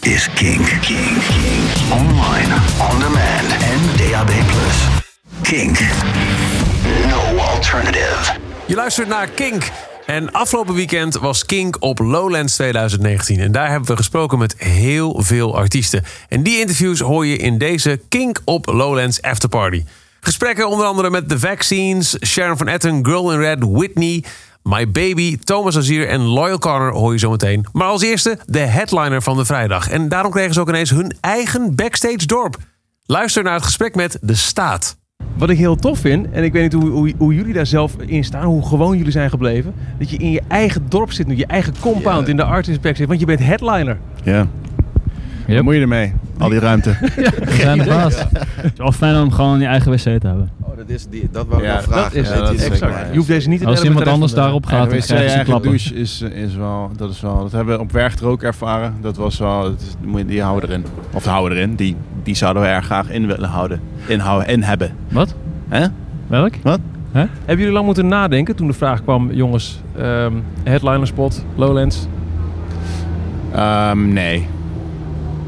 is Kink. Kink. Online, on demand en DAB+. Kink. No alternative. Je luistert naar Kink. En afgelopen weekend was Kink op Lowlands 2019. En daar hebben we gesproken met heel veel artiesten. En die interviews hoor je in deze Kink op Lowlands Afterparty. Gesprekken onder andere met The Vaccines, Sharon van Etten, Girl in Red, Whitney... My Baby, Thomas Azier en Loyal Corner hoor je zo meteen. Maar als eerste de headliner van de vrijdag. En daarom kregen ze ook ineens hun eigen backstage dorp. Luister naar het gesprek met De Staat. Wat ik heel tof vind, en ik weet niet hoe, hoe, hoe jullie daar zelf in staan, hoe gewoon jullie zijn gebleven. Dat je in je eigen dorp zit nu, je eigen compound in de artist backstage. Want je bent headliner. Ja. Wat moet je ermee? Al die ruimte. We zijn de baas. Het is wel fijn om gewoon je eigen wc te hebben. Oh, dat is die, dat wou ik Ja, wel vragen. dat is ja, het. dat is exact. Je hoeft deze niet te Als delen met iemand anders daarop gaat, dan krijg je klappen. douche is, is wel, dat is wel, dat hebben we op werk er ook ervaren. Dat was wel, dat is, die houden erin. Of houden erin, die, die zouden we erg graag in willen houden. Inhouden, in hebben. Wat? Hè? Welk? Hebben jullie lang moeten nadenken toen de vraag kwam, jongens, ehm headliner spot, Lowlands? Ehm, nee.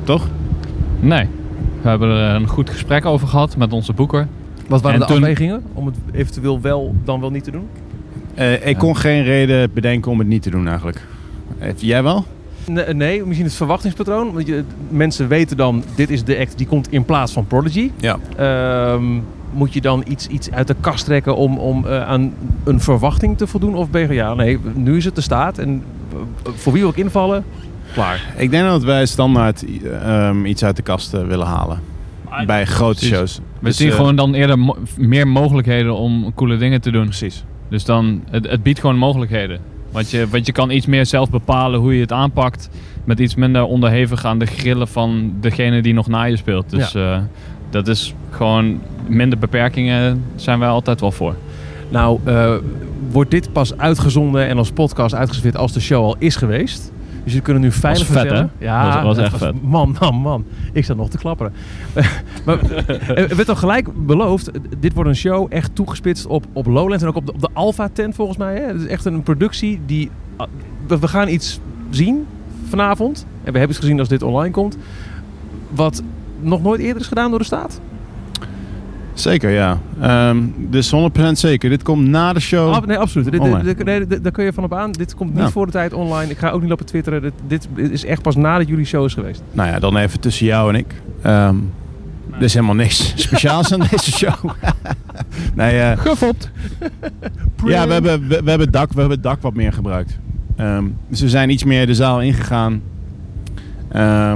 Toch? Nee. We hebben er een goed gesprek over gehad met onze boeker. Wat waren En de toen- afwegingen om het eventueel wel dan wel niet te doen? Eh, ik kon geen reden bedenken om het niet te doen eigenlijk. Heeft jij wel? Nee, nee, misschien het verwachtingspatroon. Want je, mensen weten dan, dit is de act die komt in plaats van Prodigy. Ja. Ehm, moet je dan iets, iets uit de kast trekken om, om eh, aan een verwachting te voldoen? Of ben je van, ja, nee, nu is het de staat. En eh, voor wie wil ik invallen? Klaar. Ik denk dat wij standaard ehm, iets uit de kast willen halen. Bij grote precies. shows. We Dus, zien eh, gewoon dan eerder mo- meer mogelijkheden om coole dingen te doen. Precies. Dus dan, het, het biedt gewoon mogelijkheden. Want je, want je kan iets meer zelf bepalen hoe je het aanpakt. Met iets minder onderhevig aan de grillen van degene die nog na je speelt. Dus eh, dat is gewoon minder beperkingen zijn wij altijd wel voor. Nou, eh, wordt dit pas uitgezonden en als podcast uitgestuurd als de show al is geweest? Dus jullie kunnen nu veilig vet, vertellen. hè? Ja, Was- was echt vet. Man, man, man. Ik sta nog te klapperen. maar er werd al gelijk beloofd, dit wordt een show echt toegespitst op, op Lowlands en ook op de, op de Alpha tent volgens mij. Hè? Het is echt een productie die... We, we gaan iets zien vanavond. En we hebben het gezien als dit online komt. Wat nog nooit eerder is gedaan door de staat. Zeker, ja. Ehm, dus 100% zeker. Dit komt na de show. Nee, absoluut. Dit- Online. dit- dit- nee, Daar kun je van op aan. Dit komt niet Ja. voor de tijd online. Ik ga ook niet lopen twitteren. Dit, dit is echt pas nadat jullie show is geweest. Nou ja, dan even tussen jou en ik. Ehm, er is helemaal niks speciaals aan deze show. nee, eh, Gefopt! ja, we hebben, we, we hebben het dak, we hebben het dak wat meer gebruikt. Ehm, dus we zijn iets meer de zaal ingegaan. Eh,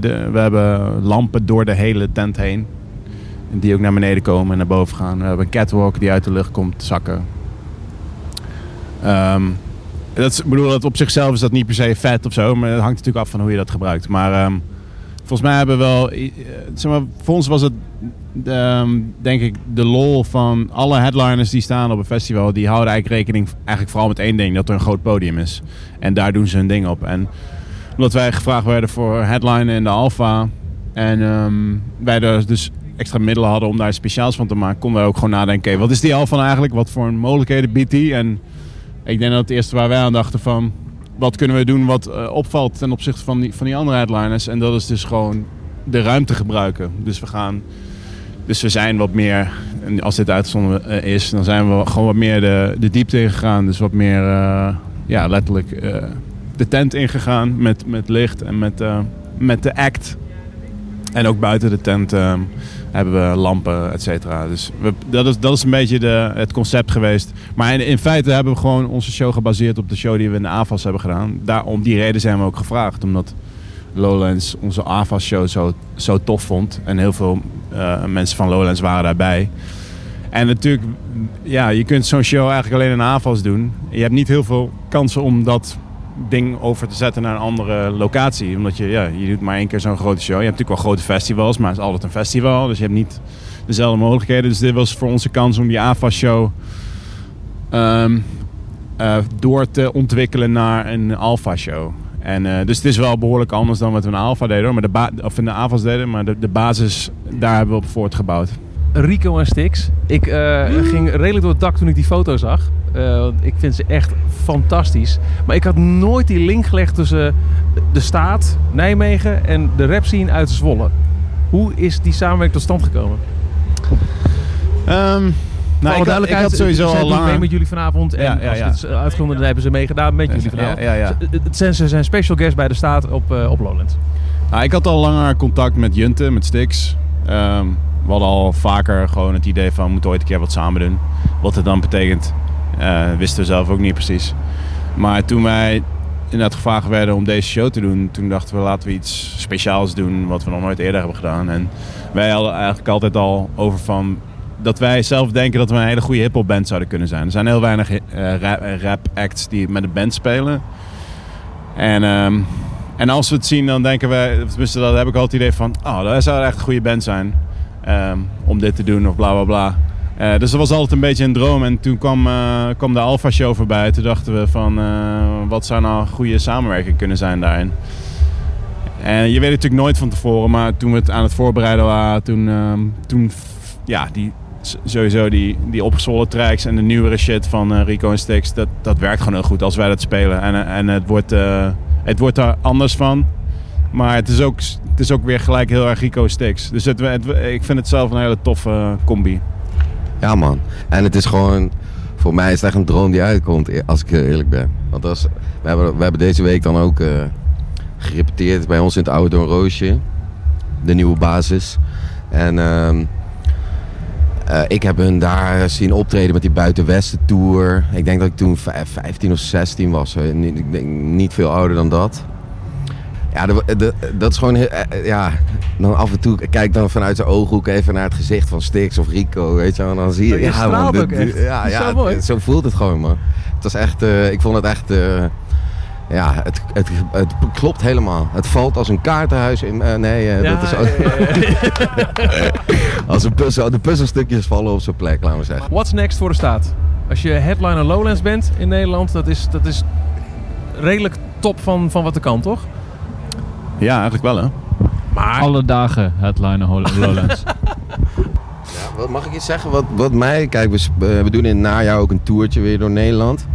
de, we hebben lampen door de hele tent heen. Die ook naar beneden komen en naar boven gaan. We hebben een catwalk die uit de lucht komt zakken. Ehm, dat is, ik dat op zichzelf is dat niet per se vet of zo. Maar het hangt natuurlijk af van hoe je dat gebruikt. Maar ehm, volgens mij hebben we wel... eh, Zeg maar, voor ons was het, ehm, denk ik, de lol van alle headliners die staan op een festival. Die houden eigenlijk rekening eigenlijk vooral met één ding. Dat er een groot podium is. En daar doen ze hun ding op. En omdat wij gevraagd werden voor headlinen in de Alpha. En wij dus extra middelen hadden om daar speciaals van te maken. Konden wij ook gewoon nadenken. wat is die Alpha nou eigenlijk? Wat voor mogelijkheden biedt die? En ik denk dat het eerste waar wij aan dachten van... Wat kunnen we doen wat eh, opvalt ten opzichte van die, van die andere headliners? En dat is dus gewoon de ruimte gebruiken. Dus we gaan... Dus we zijn wat meer, en als dit uitgezonden eh, is, dan zijn we gewoon wat meer de, de diepte ingegaan. Dus wat meer, eh, ja, letterlijk de tent ingegaan met, met licht en met, met de act. En ook buiten de tent eh, hebben we lampen, et cetera. Dus we, dat, is, dat is een beetje de, het concept geweest. Maar in, in feite hebben we gewoon onze show gebaseerd op de show die we in de AFAS hebben gedaan. Daar, om die reden zijn we ook gevraagd. Omdat Lowlands onze AFAS-show zo, zo tof vond. En heel veel eh, mensen van Lowlands waren daarbij. En natuurlijk, ja, je kunt zo'n show eigenlijk alleen in AFAS doen. Je hebt niet heel veel kansen om dat ding over te zetten naar een andere locatie. Omdat je, ja, je doet maar één keer zo'n grote show. Je hebt natuurlijk wel grote festivals, maar het is altijd een festival. Dus je hebt niet dezelfde mogelijkheden. Dus dit was voor ons de kans om die AFAS-show ehm, eh, door te ontwikkelen naar een Alpha-show. En, eh, dus het is wel behoorlijk anders dan wat we in de Alpha deden, hoor. Maar de ba- of in de AFAS deden. Maar de, de basis, daar hebben we op voortgebouwd. Rico en Stix. Ik eh, ging redelijk door het dak toen ik die foto zag. Eh, ik vind ze echt fantastisch. Maar ik had nooit die link gelegd tussen de staat, Nijmegen en de rap scene uit Zwolle. Hoe is die samenwerking tot stand gekomen? Ehm, nou, ik, had, ik had sowieso al doen mee langer... met jullie vanavond. En Ja, ja, als het is uitgezonden, dan hebben ze meegedaan met jullie vanavond. Ja, ja, ja. Ze- Het zijn, ze zijn special guest bij de staat op, eh, op Lowlands. Nou, ik had al langer contact met Junte, met Stix. Ehm, we hadden al vaker gewoon het idee van, we moeten ooit een keer wat samen doen. Wat het dan betekent, eh, wisten we zelf ook niet precies. Maar toen wij inderdaad gevraagd werden om deze show te doen, toen dachten we laten we iets speciaals doen wat we nog nooit eerder hebben gedaan. En wij hadden eigenlijk altijd al over van dat wij zelf denken dat we een hele goede hip-hop band zouden kunnen zijn. Er zijn heel weinig eh, rap, rap acts die met een band spelen. En, ehm, en als we het zien, dan denken wij, tenminste, dat heb ik altijd het idee van, oh, dat zou echt een goede band zijn ehm, om dit te doen of bla bla bla. Eh, dus dat was altijd een beetje een droom. En toen kwam, eh, kwam de Alpha Show voorbij. Toen dachten we van, eh, wat zou nou een goede samenwerking kunnen zijn daarin? En je weet het natuurlijk nooit van tevoren, maar toen we het aan het voorbereiden waren, toen, ehm, toen ja, die, sowieso die, die opgezwollen tracks en de nieuwere shit van Rico en Stix, dat, dat werkt gewoon heel goed als wij dat spelen. En, en het, wordt, het wordt daar anders van. Maar het is ook, het is ook weer gelijk heel erg Rico Stix. Dus het, ik vind het zelf een hele toffe combi. Ja, man. En het is gewoon... Voor mij is het echt een droom die uitkomt, e- als ik eerlijk ben. Want we, hebben, we hebben deze week dan ook eh, gerepeteerd bij ons in het Oude Roosje. De nieuwe basis. En ehm, eh, ik heb hun daar zien optreden met die Buitenwesten Tour. Ik denk dat ik toen vijf- 15 of 16 was. eh, ik denk niet veel ouder dan dat. Ja, de- de- dat is gewoon... heel- eh, eh, Ja, dan af en toe kijk dan vanuit zijn ooghoek even naar het gezicht van Stix of Rico, weet je wel. En dan zie je... Oh, je ja, man, dit-. Ja, ja zo het- mooi. zo voelt het gewoon, man. Het was echt... eh, ik vond het echt... ja, het, het, het klopt helemaal. Het valt als een kaartenhuis in... nee, dat is ook... als een puzzel, de puzzelstukjes vallen op zijn plek, laten we zeggen. What's next voor de staat? Als je headliner Lowlands bent in Nederland, dat is, dat is redelijk top van, van wat er kan, toch? Ja, eigenlijk wel hè. Maar Alle dagen headliner Lowlands. Ja, wat mag ik iets zeggen? Wat, wat mij, kijk, we, eh, we doen in het najaar ook een toertje weer door Nederland.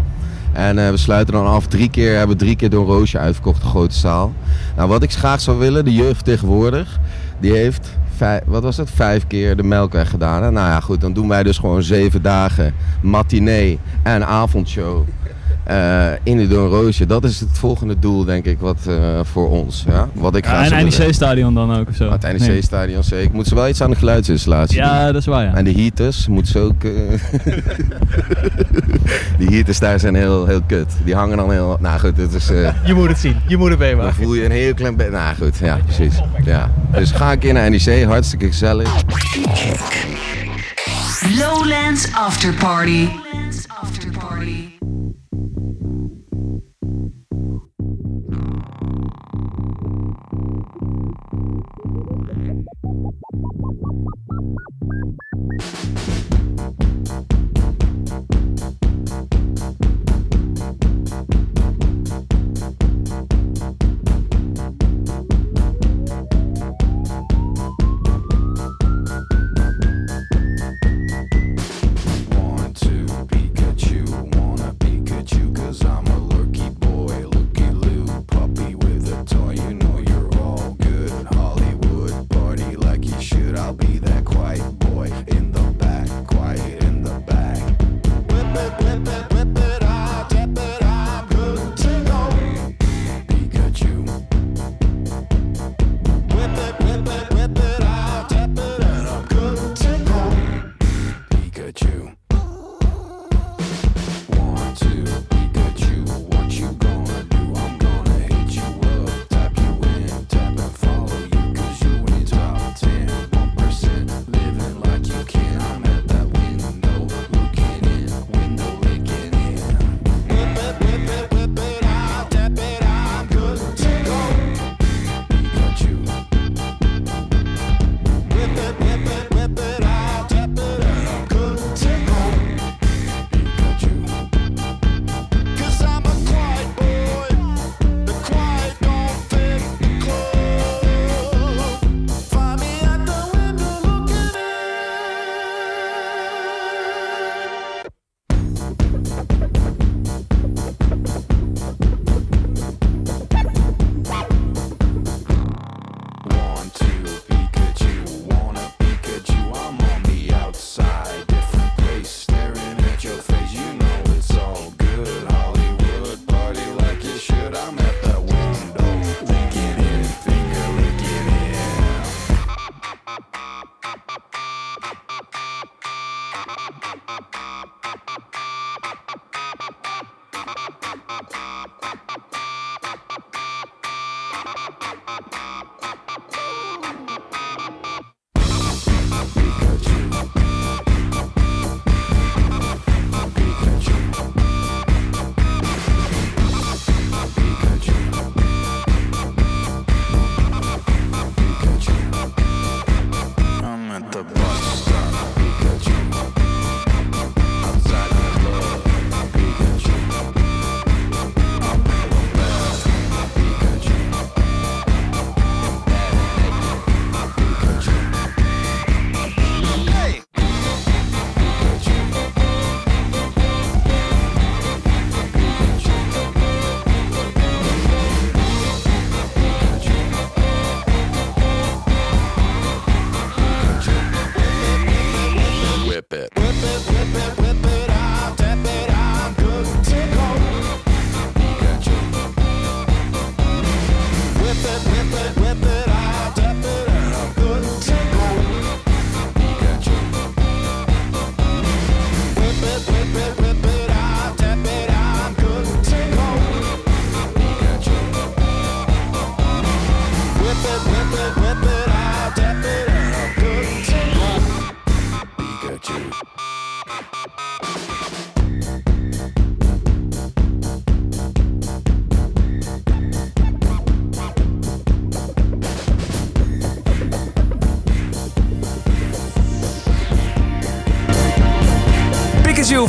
En eh, we sluiten dan af. Drie keer hebben we drie keer door Roosje uitverkocht, de grote zaal. Nou, wat ik graag zou willen, de jeugd tegenwoordig, die heeft, vijf, wat was het, vijf keer de Melkweg gedaan. Hè? Nou ja, goed, dan doen wij dus gewoon zeven dagen matinee en avondshow. Eh, in de Don Roosje. Dat is het volgende doel, denk ik, wat eh, voor ons. Ja? Wat ik graag en. NEC-stadion dan ook of zo? Het Nee. NEC-stadion zeker. Moeten ze wel iets aan de geluidsinstallatie doen. Ja, dat is waar, ja. En de heaters moeten ze ook. eh, die heaters daar zijn heel, heel kut. Die hangen dan heel. Nou goed, het is. eh, je moet het zien. Je moet het dan meemaken. voel je een heel klein beetje. Nou goed, ja, precies. Ja. Dus ga een keer naar NEC, hartstikke gezellig. Lowlands After Party.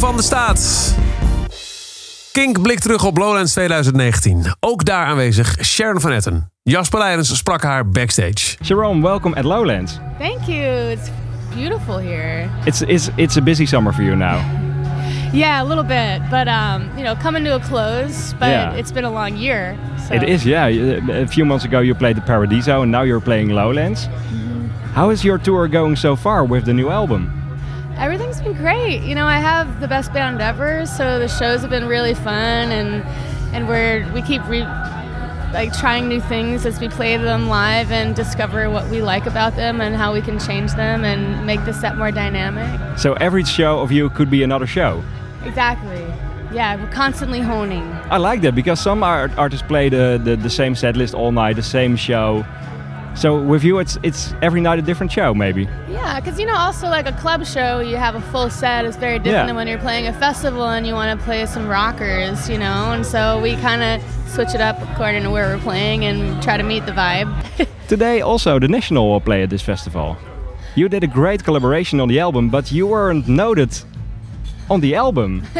Van de staat. Kink blikt terug op Lowlands 2019. Ook daar aanwezig Sharon van Etten. Jasper Leidens sprak haar backstage. Sharon, welcome at Lowlands. Thank you. It's beautiful here. It's it's it's a busy summer for you now. Yeah, a little bit, but um, you know, coming to a close. But Yeah. it's been a long year. So. It is, yeah. A few months ago you played the Paradiso, and now you're playing Lowlands. How is your tour going so far with the new album? Great. You know, I have the best band ever, so the shows have been really fun, and and we're we keep re, like trying new things as we play them live and discover what we like about them and how we can change them and make the set more dynamic. So every show of you could be another show. Exactly. Yeah, we're constantly honing. I like that because some art- artists play the, the, the same set list all night, the same show. So with you, it's it's every night a different show, maybe. Yeah, because you know, also like a club show, you have a full set. It's very different Yeah. than when you're playing a festival and you want to play some rockers, you know. And so we kind of switch it up according to where we're playing and try to meet the vibe. Today, also the National will play at this festival. You did a great collaboration on the album, but you weren't noted on the album.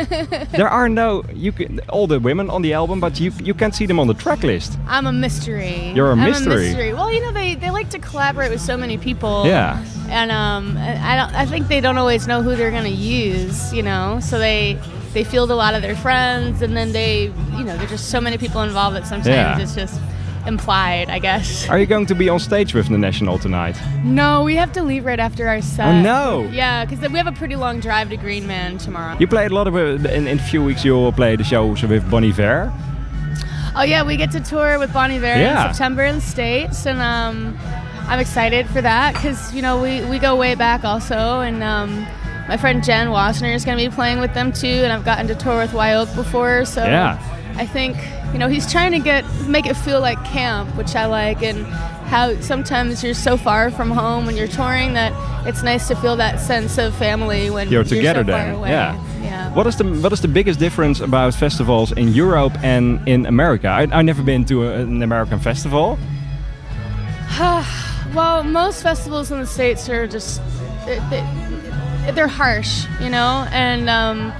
there are no you can, all the women on the album, but you you can't see them on the track list. I'm a mystery. You're a I'm mystery. a mystery. Well, you know, they, they like to collaborate with so many people. Yeah. And um, I don't. I think they don't always know who they're gonna use. You know, so they they field a lot of their friends, and then they, you know, there's just so many people involved that sometimes Yeah. it's just implied, I guess. Are you going to be on stage with the National tonight? No, we have to leave right after our set. Oh, no. Yeah, because we have a pretty long drive to Green Man tomorrow. You played a lot of uh, in, in a few weeks. You will play the shows with Bon Iver. Oh yeah, we get to tour with Bon Iver Yeah. in September in the States, and um, I'm excited for that because you know we, we go way back also, and um, my friend Jenn Wasner is going to be playing with them too, and I've gotten to tour with Wye Oak before, so Yeah. I think you know he's trying to get make it feel like camp, which I like, and how sometimes you're so far from home when you're touring that it's nice to feel that sense of family when You're together so far then. away. Yeah. Yeah. What is the what is the biggest difference about festivals in Europe and in America? I I never been to a, an American festival. well, most festivals in the states are just they, they, they're harsh, you know, and um,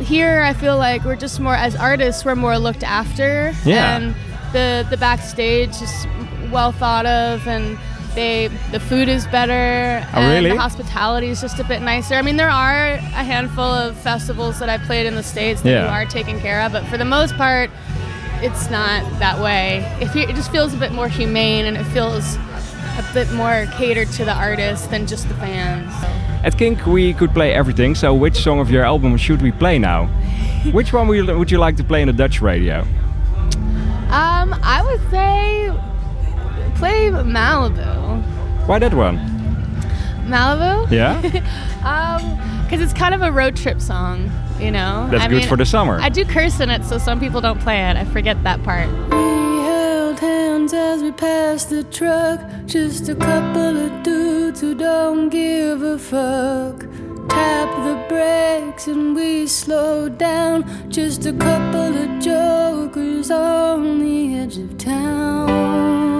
here I feel like we're just more as artists we're more looked after, Yeah. and the the backstage is well thought of, and they the food is better, Oh, and really? the hospitality is just a bit nicer. I mean, there are a handful of festivals that I've played in the states that you are taken care of, but for the most part. It's not that way. It, fe- it just feels a bit more humane and it feels a bit more catered to the artist than just the fans. At Kink we could play everything. So which song of your album should we play now? which one would you, would you like to play in the Dutch radio? Um, I would say play Malibu. Why that one? Malibu? Yeah. Um, Because it's kind of a road trip song, you know? That's I good mean, for the summer. I do curse in it, so some people don't play it. I forget that part. Hands as we passed the truck. Just a couple of dudes who don't give a fuck. Tap the brakes and we slow down. Just a couple of jokers on the edge of town.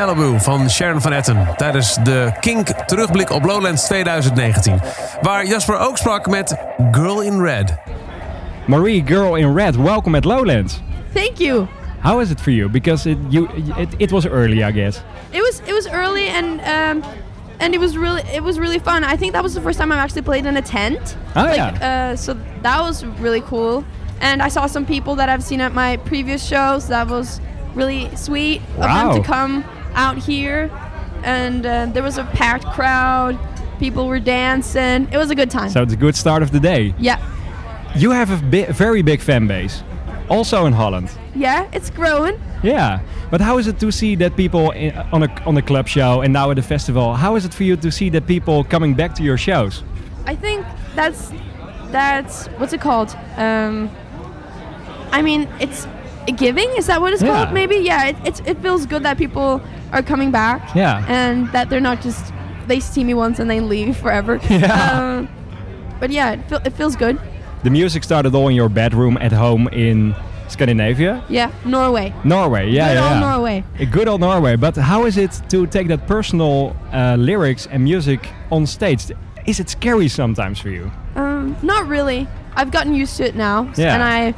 Malibu van Sharon van Etten tijdens de Kink terugblik op Lowlands 2019. Waar Jasper ook sprak met Girl in Red. Marie, Girl in Red, welcome at Lowlands. Thank you. How is it for you? Because it you it, it was early, I guess. It was it was early and um and it was really it was really fun. I think that was the first time I've actually played in a tent. Oh, like, yeah. Uh, so that was really cool. And I saw some people that I've seen at my previous shows. That was really sweet of them Wow. to come out here. And uh, there was a packed crowd. People were dancing. It was a good time. So it's a good start of the day. yeah. You have a bi- very big fan base, also in Holland. Yeah, it's growing. Yeah, but how is it to see that people in, on a on a club show and now at a festival? How is it for you to see that people coming back to your shows? I think that's that's what's it called? Um, I mean, it's giving. Is that what it's Yeah. called? Maybe. Yeah. It, it's it feels good that people are coming back. Yeah. And that they're not just they see me once and they leave forever. Yeah. Um, but yeah, it, feel, it feels good. The music started all in your bedroom at home in Scandinavia, Yeah. Norway. Norway. Yeah, Good yeah, old yeah. Norway. A good old Norway. But how is it to take that personal uh, lyrics and music on stage? Is it scary sometimes for you? Um, not really. I've gotten used to it now, Yeah. and I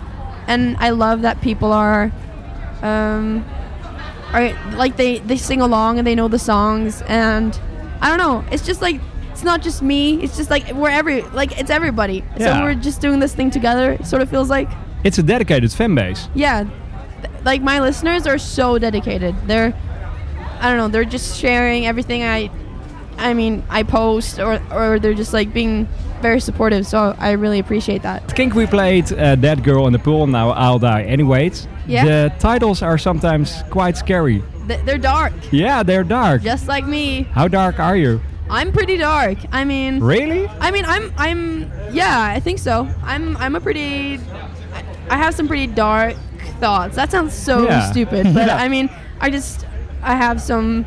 and I love that people are, um, are like they they sing along and they know the songs, and I don't know. It's just like it's not just me. It's just like we're every like it's everybody. Yeah. So we're just doing this thing together. It sort of feels like It's a dedicated fan base. yeah, like my listeners are so dedicated. They're I don't know. They're just sharing everything I I mean, I post or or they're just like being very supportive. So I really appreciate that. I think we played uh, Dead Girl in the Pool, now I'll Die Anyways. Yeah. The titles are sometimes quite scary. Th- they're dark, Yeah, they're dark. just like me. How dark are you? I'm pretty dark. I mean, Really? I mean, I'm I'm yeah, I think so. I'm I'm a pretty I, have some pretty dark thoughts. That sounds so Yeah. stupid, but Yeah. I mean, I just I have some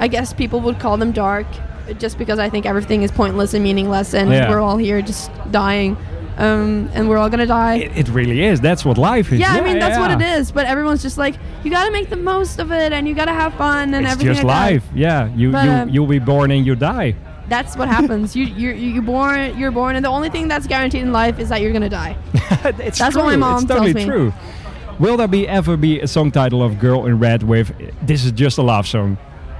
I guess people would call them dark just because I think everything is pointless and meaningless and Yeah. we're all here just dying. Um, and we're all gonna die. It, it really is. That's what life is. yeah, I mean that's what it is. But everyone's just like, you gotta make the most of it, and you gotta have fun, and It's everything. It's just like that. life. Yeah, you But, you um, you'll be born and you die. That's what happens. you you you born you're born, and the only thing that's guaranteed in life is that you're gonna die. It's That's true. what my mom it's totally tells me. true. Will there be ever be a song title of Girl in Red with "This is just a love song"?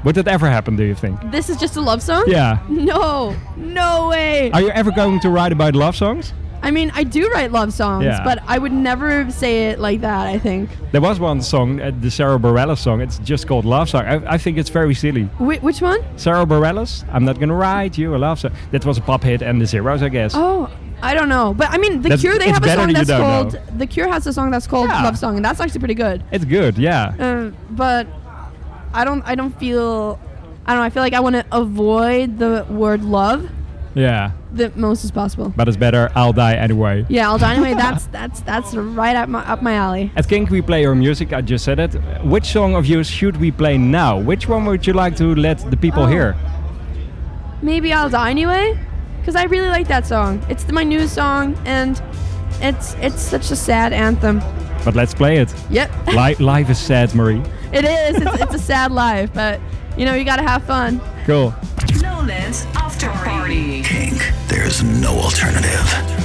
Would that ever happen? Do you think? This is just a love song. Yeah. No, no way. Are you ever going to write about love songs? I mean, I do write love songs, Yeah. but I would never say it like that. I think. There was one song, uh, the Sarah Bareilles song. It's just called Love Song. I, I think it's very silly. Wh- which one? Sarah Bareilles, I'm not gonna write you a love song. That was a pop hit and the Zeros, I guess. Oh, I don't know. But I mean, The That's- Cure they have a song that's called know. The Cure has a song that's called Yeah. Love Song, and that's actually pretty good. It's good, yeah. Uh, but I don't. I don't feel. I don't know. I feel like I want to avoid the word love Yeah. the most as possible. But it's better, I'll die anyway. Yeah, I'll die anyway. That's that's that's right up my up my alley. At Kink we play your music, I just said it. Which song of yours should we play now? Which one would you like to let the people Oh. hear? Maybe I'll die anyway, because I really like that song. It's my new song, and it's it's such a sad anthem. But let's play it. Yep, Li- life is sad, Marie. it is. It's, it's a sad life, but you know you gotta have fun. Cool. Lowlands After Party. Kink. There's no alternative.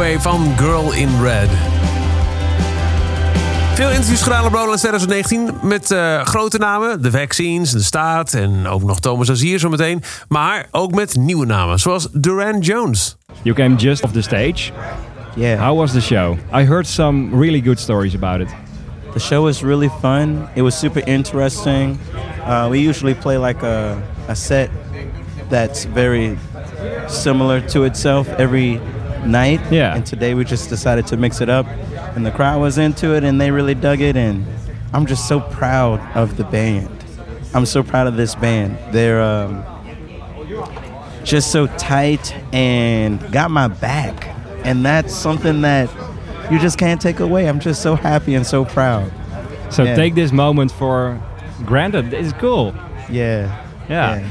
Van Girl in Red. Veel interviews gedaan op Lowlands 2019 met eh, grote namen. De Vaccines, De Staat en ook nog Thomas Azier zometeen. Maar ook met nieuwe namen, zoals Duran Jones. You came just off the stage. Yeah. How was the show? I heard some really good stories about it. The show was really fun. It was super interesting. Uh, we usually play like a, a set that's very similar to itself every night. Yeah. And today we just decided to mix it up. And the crowd was into it and they really dug it. And I'm just so proud of the band. I'm so proud of this band. They're um, just so tight and got my back. And that's something that you just can't take away. I'm just so happy and so proud. So Yeah. take this moment for granted. It's cool. Yeah. Yeah.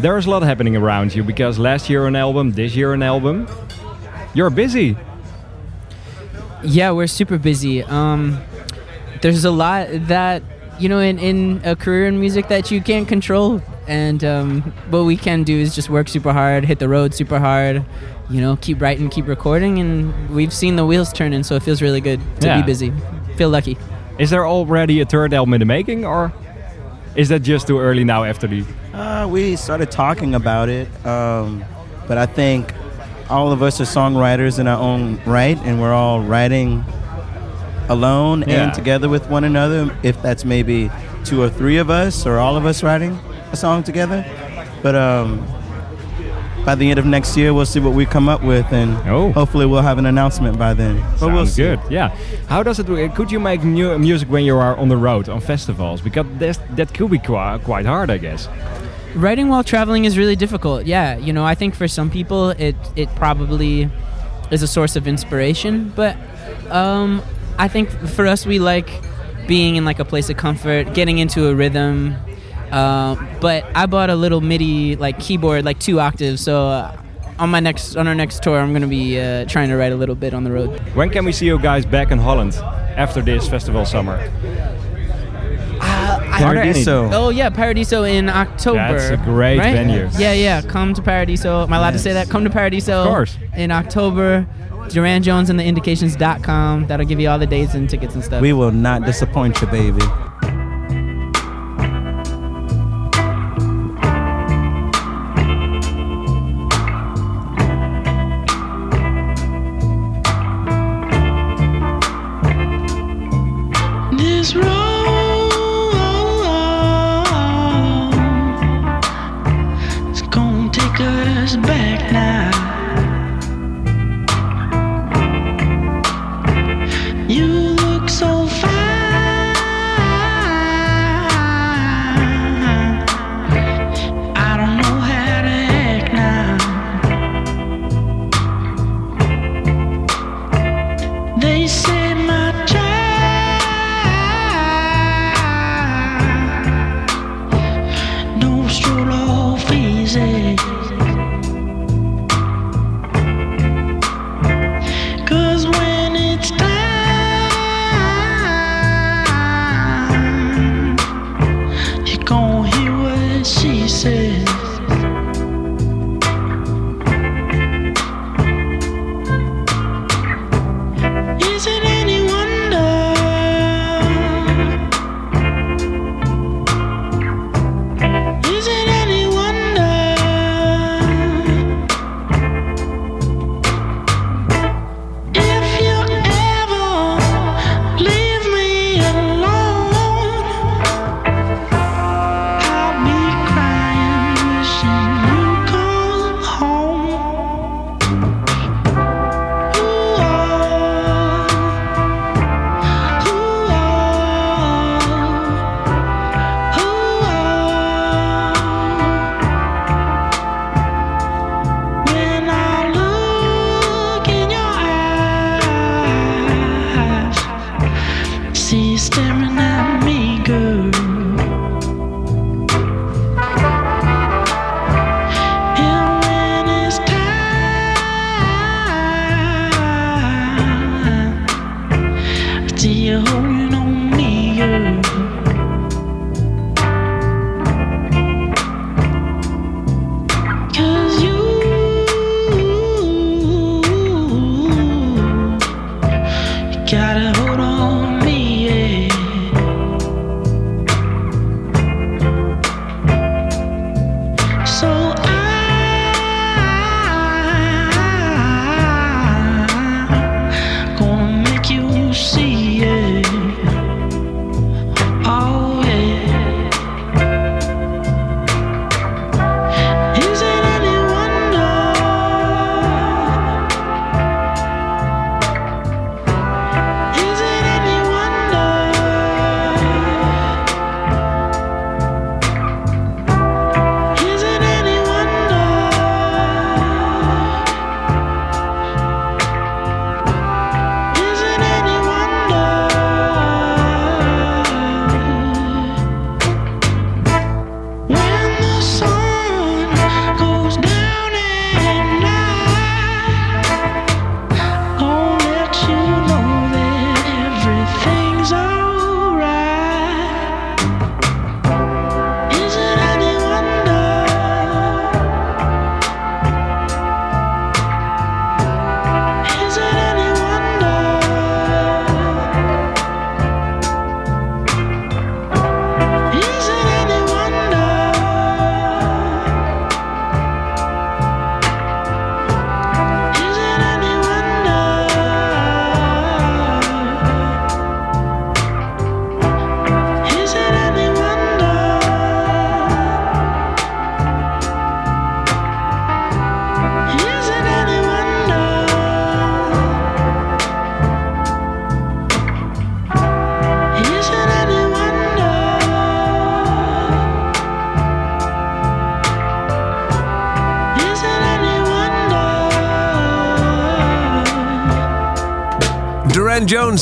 There's a lot happening around you because last year an album, this year an album. You're busy. Yeah, we're super busy. Um, there's a lot that you know in, in a career in music that you can't control, and um, what we can do is just work super hard, hit the road super hard. You know, keep writing, keep recording, and we've seen the wheels turning, so it feels really good to Yeah. be busy. Feel lucky. Is there already a third album in the making or is that just too early now after the Uh, we started talking about it, um, but I think all of us are songwriters in our own right, and we're all writing alone Yeah. and together with one another. If that's maybe two or three of us, or all of us writing a song together. But um, by the end of next year, we'll see what we come up with, and hopefully we'll have an announcement by then. But we'll see. good. Yeah. How does it work? Could you make new music when you are on the road on festivals? Because that's, that could be qui- quite hard, I guess. Writing while traveling is really difficult. Yeah, you know, I think for some people it it probably is a source of inspiration, but um, I think for us we like being in like a place of comfort, getting into a rhythm. Uh, but I bought a little MIDI like keyboard, like two octaves. So uh, on my next on our next tour, I'm gonna be uh, trying to write a little bit on the road. When can we see you guys back in Holland after this festival summer? Are there any- Paradiso. Oh yeah, Paradiso in October. That's a great right? venue. Yeah, yeah. Come to Paradiso. Am I allowed to say that? Come to Paradiso. Of course. In October. Durand Jones and the Indications.com. That'll give you all the dates and tickets and stuff. We will not disappoint you, baby.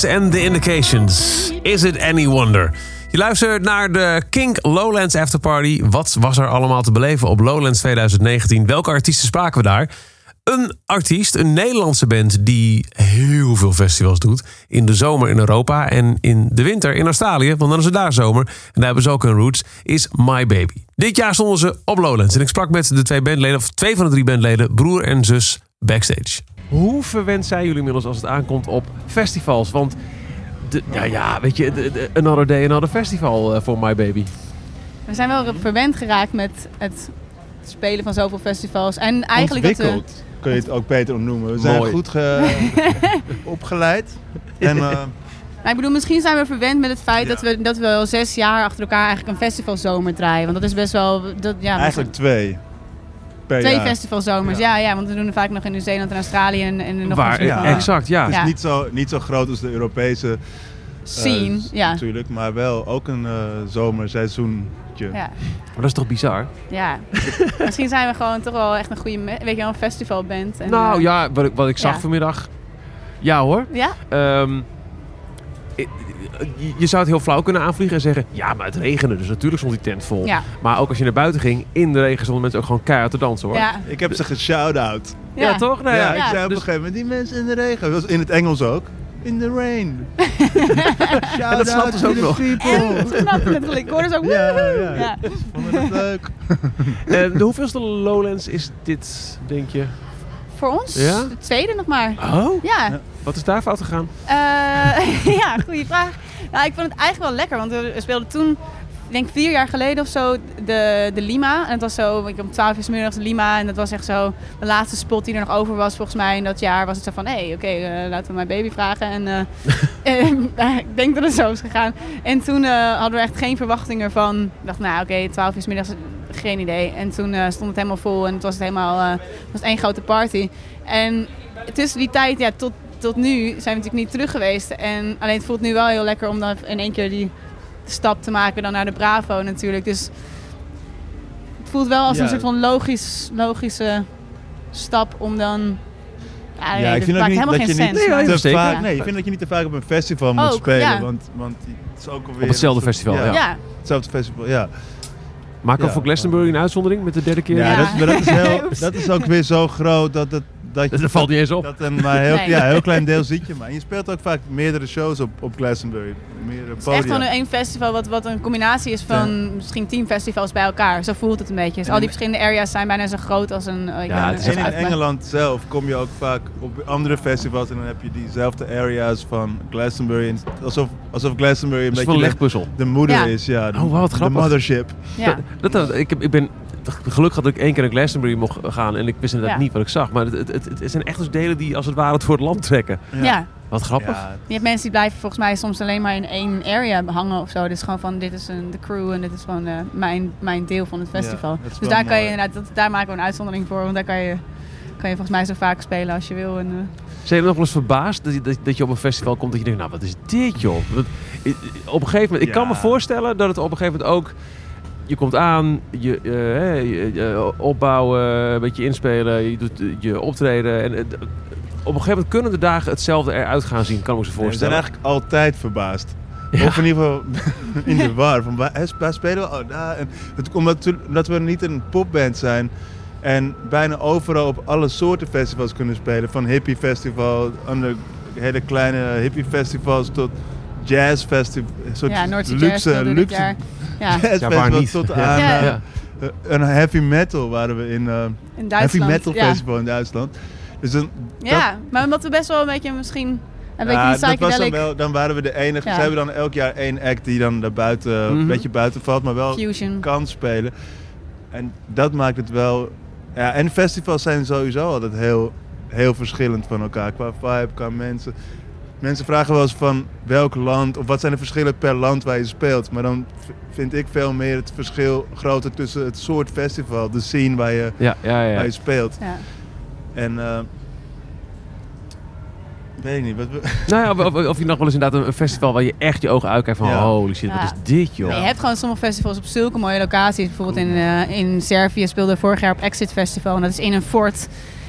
En The Indications. Is it any wonder? Je luistert naar de Kink Lowlands Afterparty. Wat was er allemaal te beleven op Lowlands 2019? Welke artiesten spraken we daar? Een artiest, een Nederlandse band die heel veel festivals doet. In de zomer in Europa en in de winter in Australië. Want dan is het daar zomer. En daar hebben ze ook hun roots. Is My Baby. Dit jaar stonden ze op Lowlands. En ik sprak met de twee bandleden, of twee van de drie bandleden, broer en zus, backstage. Hoe verwend zijn jullie inmiddels als het aankomt op festivals? Want, de, ja, ja, weet je, de- de- Another Day, Another Festival eh, voor My Baby. We zijn wel verwend geraakt met het spelen van zoveel festivals. En eigenlijk dat we... Kun je het ook beter noemen. We zijn Mooi. goed ge- opgeleid. En, eh, Maar ik bedoel, misschien zijn we verwend met het feit dat, we, dat we al zes jaar achter elkaar eigenlijk een festivalzomer draaien. Want dat is best wel... Dat, ja, eigenlijk twee per twee jaar. festivalzomers. Ja. Ja, want we doen er vaak nog in Nieuw-Zeeland en Australië en, en nog Waar, ja, exact, ja. Het is Ja. niet zo, niet zo groot als de Europese eh, Scene, ja. natuurlijk, maar wel ook een eh zomerseizoentje. Ja. Maar dat is toch bizar? Ja, misschien zijn we gewoon toch wel echt een goede, weet je wel, een festivalband. En, nou eh, ja, wat ik, wat ik zag ja. vanmiddag. Ja hoor. Ja? Ehm, je- zou het heel flauw kunnen aanvliegen en zeggen... ja, maar het regende, dus natuurlijk stond die tent vol. Ja. Maar ook als je naar buiten ging, in de regen stonden mensen ook gewoon keihard te dansen hoor. Ja. Ik heb ze geshout-out. Ja, toch? Nou ja, ik ja. zei op Dus- een gegeven moment, die mensen in de regen. Dat was in het Engels ook. In the rain. En dat snapten out ze ook nog. En toen snapte het gelijk. Ik hoorde zo... Ja, woehoe. ja. Ja. Vonden het leuk. Eh, de hoeveelste Lowlands is dit, denk je? Voor ons? Ja? De tweede nog maar. Oh? Ja. Wat is daar fout gegaan? Eh, ja, goede vraag. Nou, ik vond het eigenlijk wel lekker, want we speelden toen, ik denk vier jaar geleden of zo, de, de Lima. En het was zo, ik om 12 uur 's middags de Lima. En dat was echt zo de laatste spot die er nog over was volgens mij in dat jaar. Was het zo van, hé, oké, eh, laten we mijn baby vragen. En eh, ik denk dat het zo is gegaan. En toen hadden we echt geen verwachtingen van. Ik dacht, nou oké, 12 uur 's middags, geen idee. En toen stond het helemaal vol en het was het helemaal, het was één grote party. En tussen die tijd, ja, tot, tot nu zijn we natuurlijk niet terug geweest. En alleen het voelt nu wel heel lekker om dan in één keer die stap te maken dan naar de Bravo natuurlijk. Dus het voelt wel als Ja. een soort van logisch, logische stap om dan... Ja, nee, Ja, ik vind niet dat je geen niet sens. maar- te vaak, nee, ik vind dat je niet te vaak op een festival moet Ook, spelen, ja. want, want het is ook alweer Op hetzelfde soort- festival, ja. Ja. Hetzelfde festival, ja. We Ja. voor Glastonbury een uitzondering met de derde keer? Ja, Dat, maar dat, is heel, dat is ook weer zo groot dat het... Dat, Dat valt niet eens op. Dat een maar heel, Nee. ja, een heel klein deel ziet je maar. En je speelt ook vaak meerdere shows op, op Glastonbury. Meerdere Het is echt gewoon één festival wat, wat een combinatie is van misschien tien festivals bij elkaar. Zo voelt het een beetje. Dus al die verschillende areas zijn bijna zo groot als een... eh, ik Ja, ben- het is en in Engeland zelf kom je ook vaak op andere festivals en dan heb je diezelfde areas van Glastonbury. En Alsof, alsof Glastonbury een beetje de, legpuzzel. de moeder Ja. is. Ja, de, Oh, wat grappig. De mothership. Ja. Dat, dat, ik, ik ben gelukkig had ik één keer naar Glastonbury mocht gaan en ik wist inderdaad Ja. niet wat ik zag. Maar het, het, het, het zijn echt dus delen die als het ware het voor het land trekken. Ja. Wat grappig. Je hebt mensen die blijven volgens mij soms alleen maar in één area hangen of zo. Dus gewoon van dit is een, de crew en dit is gewoon eh, mijn, mijn deel van het festival. Dus daar, kan je, inderdaad, dat, daar maken we een uitzondering voor. Want daar kan je, kan je volgens mij zo vaak spelen als je wil. En, eh, Zijn je nog wel eens verbaasd dat je, dat, dat je op een festival komt dat je denkt, nou wat is dit joh? Dat- op een gegeven moment, ik kan me voorstellen dat het op een gegeven moment ook, je komt aan, je, eh, hè, je- opbouwen, een beetje inspelen, je doet eh, je optreden en eh, op een gegeven moment kunnen de dagen hetzelfde eruit gaan zien, kan ik me zo Nee, we zijn voorstellen. eigenlijk altijd verbaasd. Ja. Of in ieder geval in de war. Van, waar, spelen we? Oh, daar. En het, omdat, we- omdat we niet een popband zijn. En bijna overal op alle soorten festivals kunnen spelen. Van hippie festival, andere hele kleine hippie festivals tot jazz festival. Soort Ja, Noordse Jazz luxe, luxe jaar. Ja. jazz Ja, waar festival niet? tot Ja. aan Ja. eh, Ja. een heavy metal waren we in, eh, In heavy metal ja. festival in Duitsland. Dus dan, ja, maar omdat we best wel een beetje misschien een beetje ja, die dat was dan, wel, dan waren we de enige. Ja. Ze hebben dan elk jaar één act die dan daarbuiten, Mhm. een beetje buiten valt, maar wel Fusion. kan spelen. En dat maakt het wel. Ja, en festivals zijn sowieso altijd heel, heel verschillend van elkaar. Qua vibe, qua mensen. Mensen vragen wel eens van welk land, of wat zijn de verschillen per land waar je speelt. Maar dan vind ik veel meer het verschil groter tussen het soort festival, de scene waar je, Ja, ja, ja. waar je speelt. Ja. En eh, weet ik niet. Wat we, Nou ja, of, je nog wel eens inderdaad een festival waar je echt je ogen uitkijkt van Ja. holy shit, Ja. wat is dit joh? Maar je hebt gewoon sommige festivals op zulke mooie locaties. Bijvoorbeeld in, eh, in Servië speelde vorig jaar op Exit Festival. En dat is in een fort.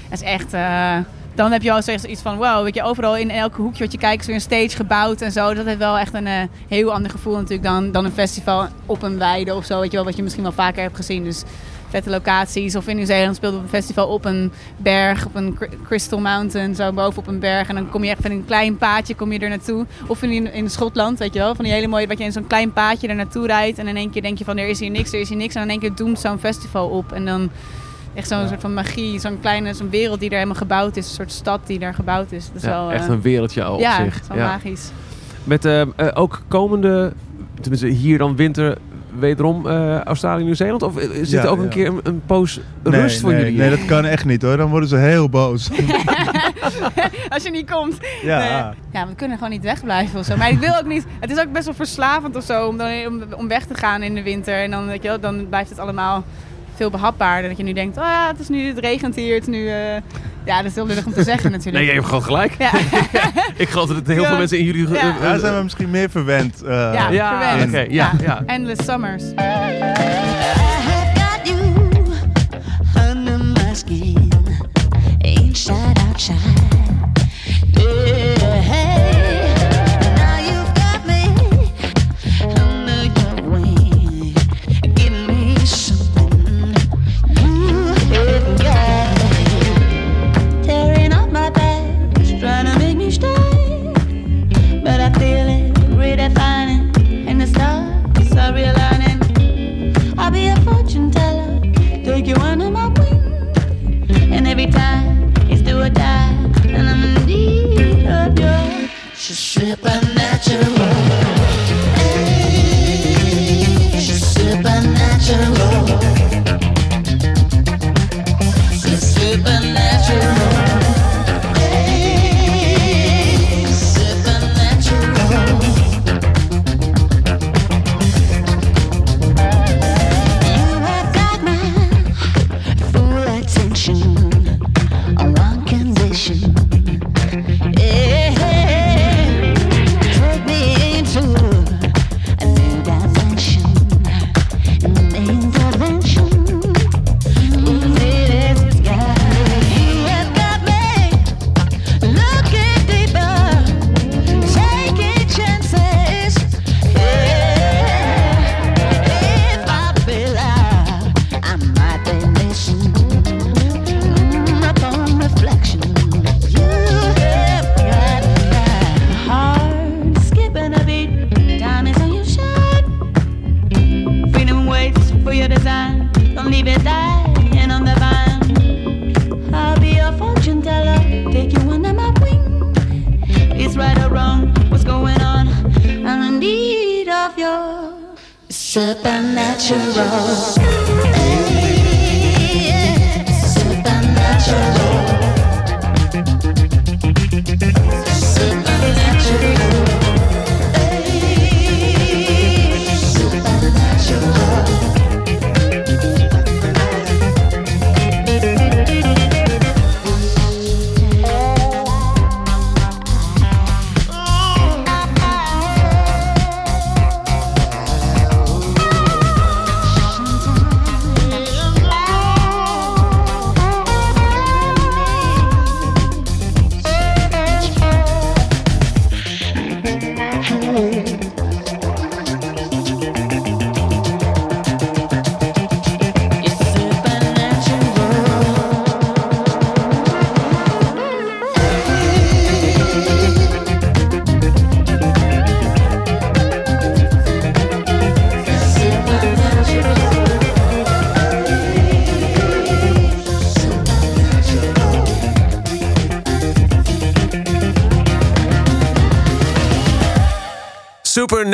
Dat is echt... eh, dan heb je zoiets iets van, wow, weet je, overal in elke hoekje wat je kijkt is weer een stage gebouwd en zo. Dat heeft wel echt een eh, heel ander gevoel natuurlijk dan, dan een festival op een weide of zo, weet je wel, wat je misschien wel vaker hebt gezien. Dus vette locaties. Of in Nieuw-Zeeland speelde op een festival op een berg, op een Cry- Crystal Mountain, zo boven op een berg. En dan kom je echt van een klein paadje kom je er naartoe. Of in, in Schotland, weet je wel, van die hele mooie, wat je in zo'n klein paadje er naartoe rijdt. En in één keer denk je van, er is hier niks, er is hier niks. En in één keer doemt zo'n festival op. En dan echt zo'n soort van magie, zo'n kleine, zo'n wereld die er helemaal gebouwd is. Een soort stad die daar gebouwd is. Dat is Ja, wel, echt eh, een wereldje al op ja, zich. is wel Ja. magisch. Met eh, eh, ook komende, tenminste hier dan winter, wederom eh, Australië, Nieuw-Zeeland? Of zit Ja, er ook een keer een, een poos Nee, rust voor nee, jullie? Nee, dat kan echt niet hoor. Dan worden ze heel boos. Als je niet komt. Ja. Nee. ja, we kunnen gewoon niet wegblijven of zo. Maar ik wil ook niet. Het is ook best wel verslavend of zo om, dan, om, om weg te gaan in de winter. En dan, weet je wel, dan blijft het allemaal veel behapbaarder. Dat je nu denkt, ah, het is nu, het regent hier. Het is nu, eh, ja, dat is heel lullig om te zeggen natuurlijk. Nee, je hebt gewoon gelijk. Ja. ik geloof dat heel Ja. veel mensen in jullie... Ja. eh, Daar zijn we misschien meer verwend. eh, ja, Ja, verwend. oké, ja, ja. Endless summers. inside outside. Yeah,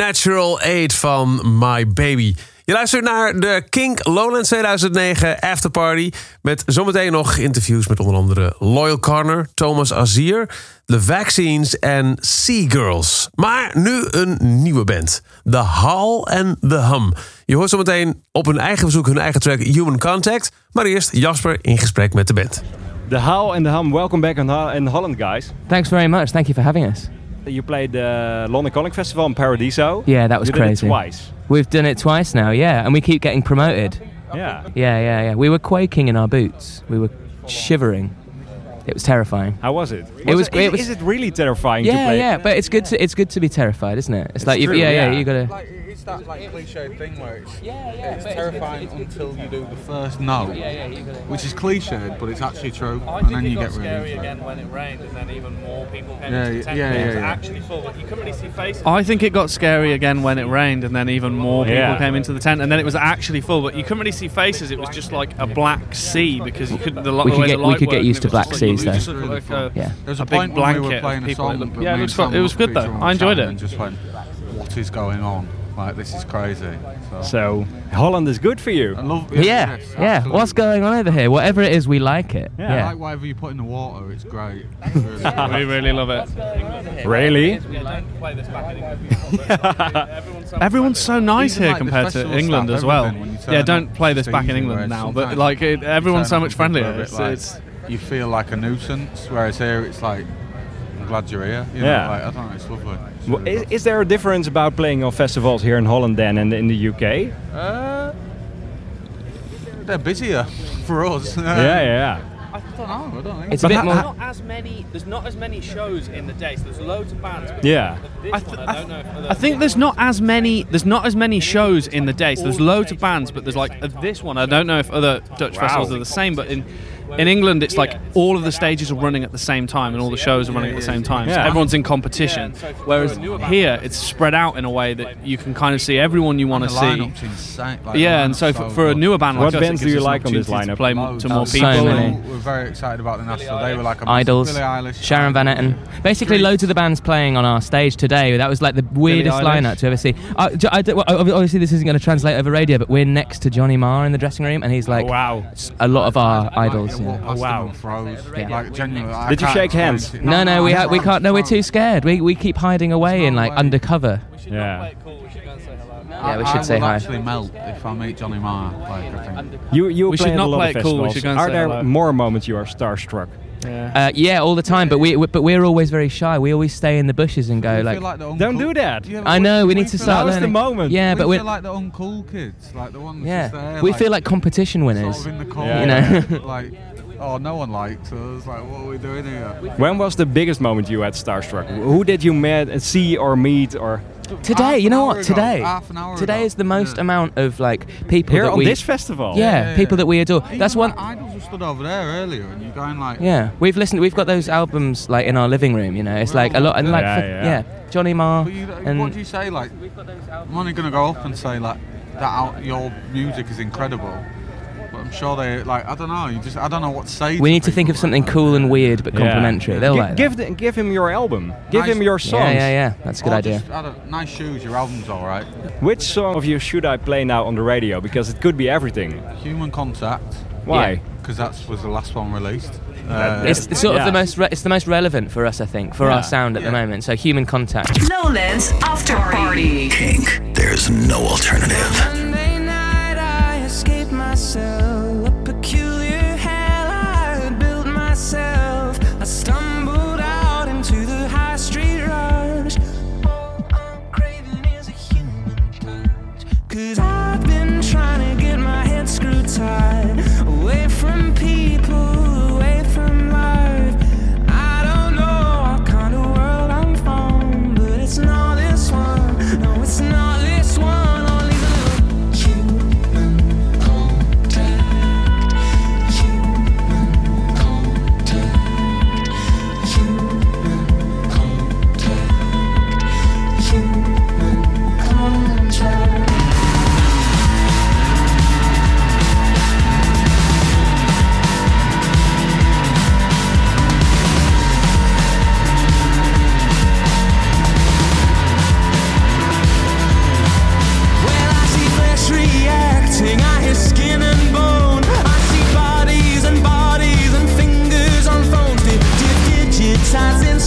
Supernatural 8 van My Baby. Je luistert naar de Kink Lowlands 2009 Afterparty. Met zometeen nog interviews met onder andere Loyal Corner, Thomas Azier, The Vaccines en Sea Girls. Maar nu een nieuwe band. The Hall and The Hum. Je hoort zometeen op hun eigen verzoek hun eigen track Human Contact. Maar eerst Jasper in gesprek met de band. The Howl and the Hum, welcome back in Holland, guys. Thanks very much. Thank you for having us. You played uh, the London Calling Festival in Paradiso. Yeah, that was you crazy. it twice. We've done it twice now, yeah, and we keep getting promoted. Yeah. Yeah, yeah, yeah. We were quaking in our boots. We were shivering. It was terrifying. How was it? It was Is, great. It was, is it really terrifying to yeah, play? yeah, but it's good to it's good to be terrified, isn't it? It's, It's like true, yeah, yeah, yeah. you gotta. Like, it's that like cliche thing where it's it's terrifying until you do the first note, Yeah, yeah, which is cliched, but it's actually true, oh, I and think then it you got get really scary into again when it rained, and then even more people came Yeah, into the yeah, tent. yeah, it was yeah, yeah. actually full, but you couldn't really see faces. I think it got scary again when it rained, and then even more people Yeah. came into the tent, and then it was actually full, but you couldn't really see faces. It was just like a black sea because you couldn't. The, We the could get- the we could get used to black just seas, it though. just looked a, Yeah. There's a, a, big point blanket playing a song, Looked- yeah, it was, and fu- Sam it was were good though. I enjoyed it. just went, what is going on? Like this is crazy. So, So Holland is good for you. I love, Yeah, yes, yeah. What's going on over here? Whatever it is, we like it. I Yeah. like whatever you put in the water. It's great. It's really good. we really love it. Really? Everyone's so nice Even, here like, compared to England as well. everything, when you turn Yeah, don't play this back in England now, but like it, everyone's so much up and people friendlier. are a bit It's, like- it's you feel like a nuisance, whereas here it's like, I'm glad you're here. You Yeah. like, I don't know, it's lovely. It's Well, is, is there a difference about playing on festivals here in Holland than in the, in the UK? Uh, they're busier for us. yeah, yeah. I don't know. I don't think It's a bit There's more. not as many. There's not as many shows in the day. So there's loads of bands. but Yeah. I, th- I, th- I think there's not as many. There's not as many shows in the day. So there's loads of bands, but there's like uh, this one. I don't know if other Dutch Wow. festivals are the same, but in in England it's like all of the stages are running at the same time and all the shows are running at the same time. So everyone's in competition. Whereas here it's spread out in a way that you can kind of see everyone you want to see. lineup's insane, like, the yeah, and so for, for a newer band like What us, bands it do you like on this opportunity to lineup? play to more So people. many. We're very excited about the National. They were like a massive Idols, Billie Eilish. Sharon Van Etten. Basically, loads of the bands playing on our stage today. That was like the weirdest lineup to ever see. Uh, j- I d- well, obviously, this isn't going to translate over radio, but we're next to Johnny Marr in the dressing room, and he's like, wow, a lot of our idols. You you know. walk past wow. froze. Yeah. Like, genuinely, I Did you shake hands? explain. No, no, we ha- we can't. No, we're too scared. We we keep hiding away in like way. undercover. Yeah. Yeah, we I- should say I will hi. actually melt if I meet Johnny Marr. Like, I think. You you We play should at not a lot play of it cool, we festivals. should go and Are say there hello. more moments you are starstruck? Yeah. Uh, yeah, all the time. But we, we but we're always very shy. We always stay in the bushes and go like. like the Don't do that. Yeah, I know. We need to start That was the moment. Yeah, we but we're like the uncool kids, like the ones yeah. there. we like, feel like competition winners. sort of in the corner. Yeah, you know. like, oh, no one likes us. Like, what are we doing here? When was the biggest moment you had starstruck? Who did you met, uh, see or meet or? Today, Half you know what? ago, Today, half an hour today ago. is the most Yeah. amount of like people Here that on we. this festival? Yeah, Yeah, yeah, people that we adore. Even That's my one. Idols were stood over there earlier, and you're going like, Yeah, we've listened. We've got those albums like in our living room. You know, it's like a lot and like Yeah, fuck- yeah. yeah. Johnny Marr But you, and what do you say? Like, I'm only gonna go up and say like that. Out, your music is incredible. But I'm sure they like. I don't know. You just. I don't know what to say. we need to think of like something that. cool and weird but Yeah. complimentary. They'll Gi- like give the, give him your album. Give Nice. him your that. songs. Yeah, yeah, yeah. That's a good Or idea. Just, I don't, nice shoes. Your album's all right. Which song of you should I play now on the radio? Because it could be everything. Human Contact. Why? Because that was the last one released. Uh, It's, it's sort Yeah. of the most. Re- it's the most relevant for us, I think, for Yeah. our sound at the moment. So human contact. Lowlands After Party. Kink, there's no alternative. Head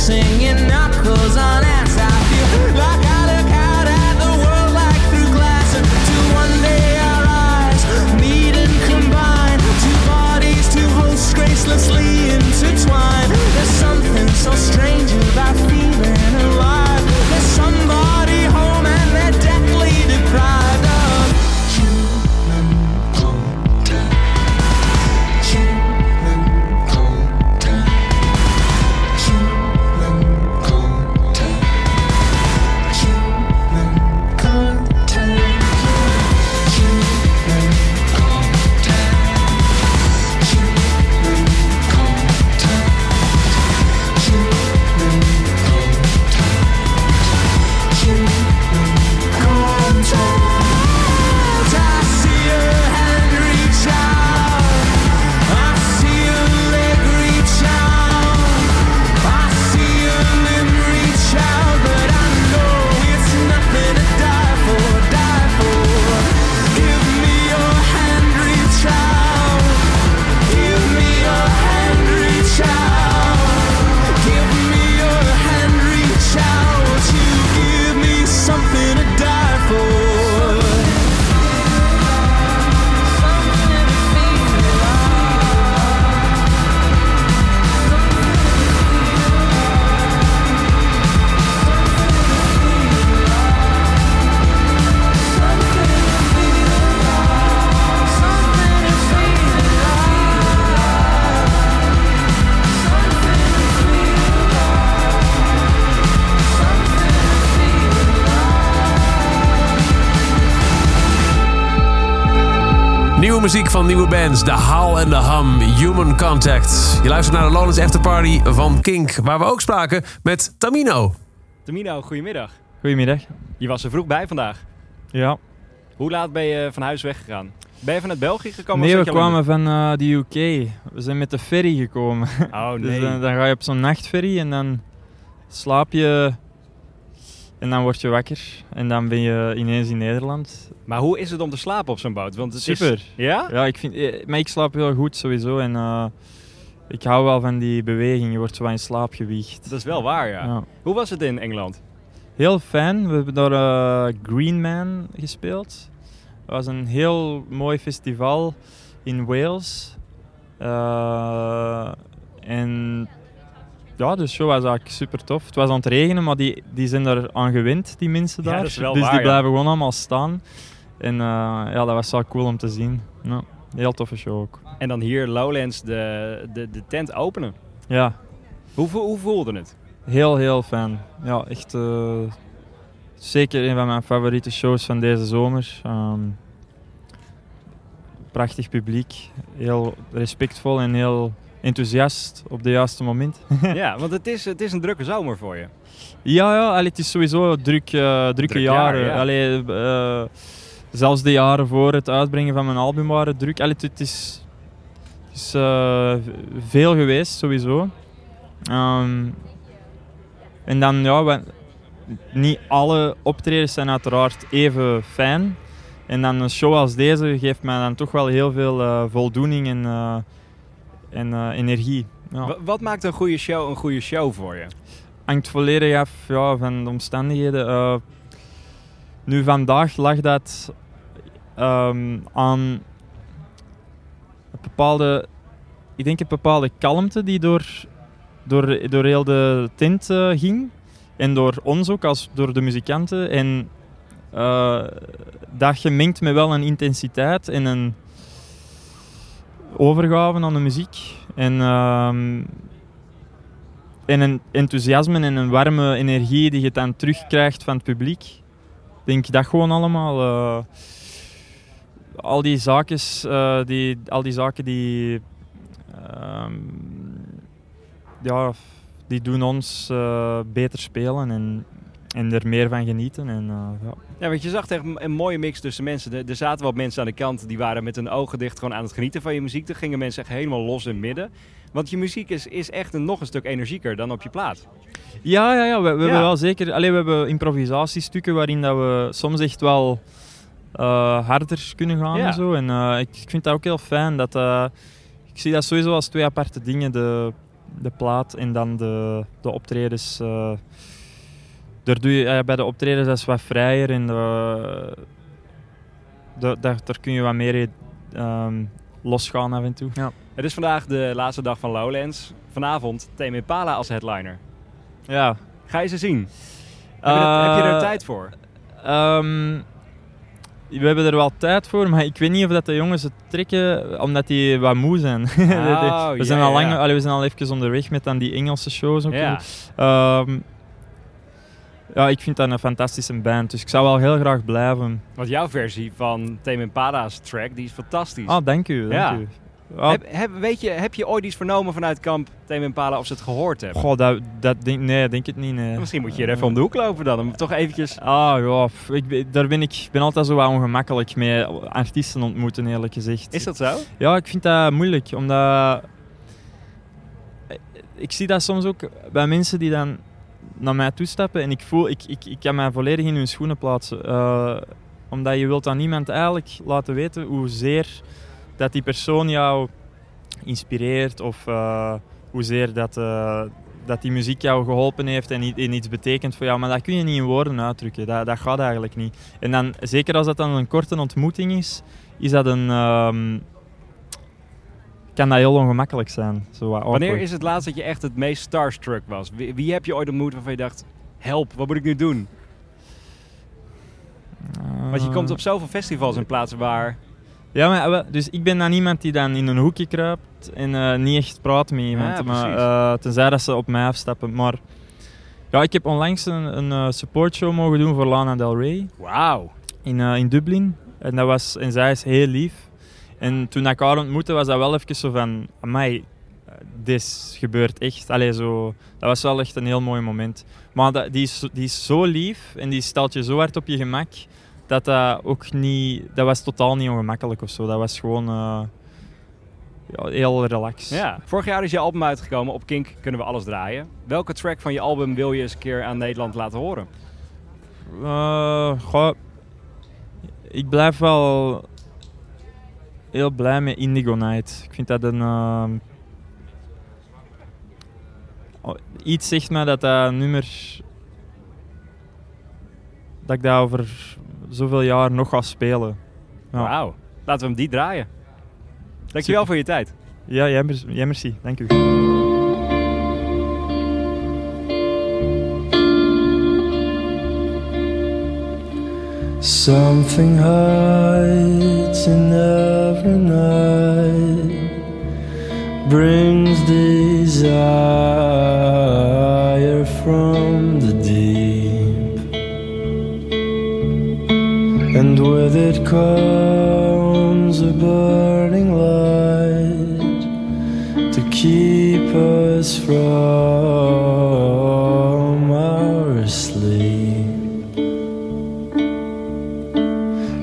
singing Nieuwe muziek van nieuwe bands. The Howl and the Hum, Human Contact. Je luistert naar de Lowlands Afterparty van Kink. Waar we ook spraken met Tamino. Tamino, goedemiddag. Goedemiddag. Je was er vroeg bij vandaag. Ja. Hoe laat ben je van huis weggegaan? Ben je vanuit België gekomen? nee, of we kwamen van eh, de UK. We zijn met de ferry gekomen. Oh, dus nee. dan, dan ga je op zo'n nachtferry en dan slaap je en dan word je wakker en dan ben je ineens in Nederland. Maar hoe is het om te slapen op zo'n boot? Want het is- Super. Ja? Ja, ik vind, eh, maar ik slaap heel goed sowieso en eh, ik hou wel van die beweging. Je wordt zo in slaap gewiegd. Dat is wel waar, ja. Ja. Hoe was het in Engeland? Heel fijn. We hebben daar eh, Green Man gespeeld. Dat was een heel mooi festival in Wales. En ja, de show was eigenlijk super tof. Het was aan het regenen, maar die, die zijn daar aan gewend, die mensen Ja, daar. dat is wel dus waar, die ja. blijven gewoon allemaal staan. En eh, ja, dat was wel cool om te zien. Ja, heel toffe show ook. En dan hier Lowlands de, de, de tent openen. Ja. Hoe, hoe voelde het? Heel, heel fijn. Ja, echt eh, zeker een van mijn favoriete shows van deze zomer. Ehm, prachtig publiek, heel respectvol en heel enthousiast op het juiste moment. ja, want het is, het is een drukke zomer voor je. ja, ja allee, het is sowieso druk, eh, drukke jaar, jaren. ja. Allee, eh, zelfs de jaren voor het uitbrengen van mijn album waren druk. Allee, het, is, het is eh, veel geweest, sowieso. Ehm, en dan, ja, we- niet alle optredens zijn uiteraard even fijn. En dan een show als deze geeft mij dan toch wel heel veel eh, voldoening en, eh, en energie. Ja. Wa- Wat maakt een goede show een goede show voor je? hangt volledig af ja, van de omstandigheden. Nu, vandaag lag dat ehm, aan een bepaalde, ik denk een bepaalde kalmte die door, door, door heel de tent eh, ging. En door ons ook, als door de muzikanten. En eh, dat gemengd met wel een intensiteit en een overgave aan de muziek. En, ehm, en een enthousiasme en een warme energie die je dan terugkrijgt van het publiek. Ik denk dat gewoon allemaal. eh, al die zaken, eh, die, al die zaken die, ehm, ja, die doen ons eh, beter spelen en, en er meer van genieten. En, eh, ja. Ja, want je zag echt een mooie mix tussen mensen. Er, zaten wat mensen aan de kant die waren met hun ogen dicht gewoon aan het genieten van je muziek. Er gingen mensen echt helemaal los in het midden. Want je muziek is, is echt een, nog een stuk energieker dan op je plaat. Ja, ja, ja. We, we Ja. hebben wel zeker. Allee, we hebben improvisatiestukken waarin dat we soms echt wel harder kunnen gaan Ja. en zo. En eh, ik, ik vind dat ook heel fijn. Dat, eh, ik zie dat sowieso als twee aparte dingen. De, de plaat en dan de, de optredens. eh. daar doe je, eh, bij de optredens dat is wat vrijer en de, de- daar, daar kun je wat meer ehm, losgaan af en toe. Ja. Het is vandaag de laatste dag van Lowlands. Vanavond Tame Impala als headliner. Ja. Ga je ze zien? Heb je, er- heb je er Eh, tijd voor? Ehm, we hebben er wel tijd voor, maar ik weet niet of dat de jongens het trekken, omdat die wat moe zijn. Oh, we, zijn ja, al lang, ja. allee, we zijn al even onderweg met dan die Engelse shows. Ook Ja. Ehm, ja, ik vind dat een fantastische band, dus ik zou wel heel graag blijven. Want jouw versie van Tame Impala's track, die is fantastisch. Ah, dank u. Dank Ja. u. Heb, heb, weet je, heb je ooit iets vernomen vanuit kamp Tame Impala of ze het gehoord hebben? Goh, dat, dat denk, nee, denk het niet. Nee. Misschien moet je er even om de hoek lopen dan. Om toch eventjes... Ah ja, ik, daar ben ik ik ben altijd zo wat ongemakkelijk mee artiesten ontmoeten, eerlijk gezegd. Is dat zo? Ja, ik vind dat moeilijk, omdat ik zie dat soms ook bij mensen die dan naar mij toestappen en ik voel, ik, ik, ik kan mij volledig in hun schoenen plaatsen. Eh, omdat je wilt aan niemand eigenlijk laten weten hoezeer dat die persoon jou inspireert of eh, hoezeer dat, eh, dat die muziek jou geholpen heeft en, en iets betekent voor jou. Maar dat kun je niet in woorden uitdrukken. Dat, dat gaat eigenlijk niet. En dan, zeker als dat dan een korte ontmoeting is, is dat een... ehm, kan dat heel ongemakkelijk zijn. Zo Wanneer is het laatst dat je echt het meest starstruck was? Wie, wie heb je ooit ontmoet waarvan je dacht... Help, wat moet ik nu doen? Want je komt op zoveel festivals en plaatsen waar... Ja, maar dus ik ben dan iemand die dan in een hoekje kruipt en eh, niet echt praat met iemand. Ja, maar, eh, tenzij dat ze op mij afstappen. Maar ja, ik heb onlangs een, een eh, supportshow mogen doen voor Lana Del Rey. Wauw. In, in Dublin. En, dat was, en zij is heel lief. En toen ik haar ontmoette, was dat wel even zo van... Eh, dit gebeurt echt. Allee, zo, dat was wel echt een heel mooi moment. Maar dat, die, is, die is zo lief en die stelt je zo hard op je gemak... Dat dat ook niet... Dat was totaal niet ongemakkelijk of zo. Dat was gewoon... eh, ja, heel relaxed. Ja. Vorig jaar is je album uitgekomen. Op Kink kunnen we alles draaien. Welke track van je album wil je eens een keer aan Nederland laten horen? Goh, ik blijf wel heel blij met Indigo Night. Ik vind dat een. ehm, oh, iets zegt mij dat dat nummer. dat ik dat over zoveel jaar nog ga spelen. Ja. Wauw. Laten we hem die draaien. Dankjewel voor je tijd. Ja, jij, mer- jij merci. Dank u. Something hides in every night, brings desire comes a burning light to keep us from our sleep.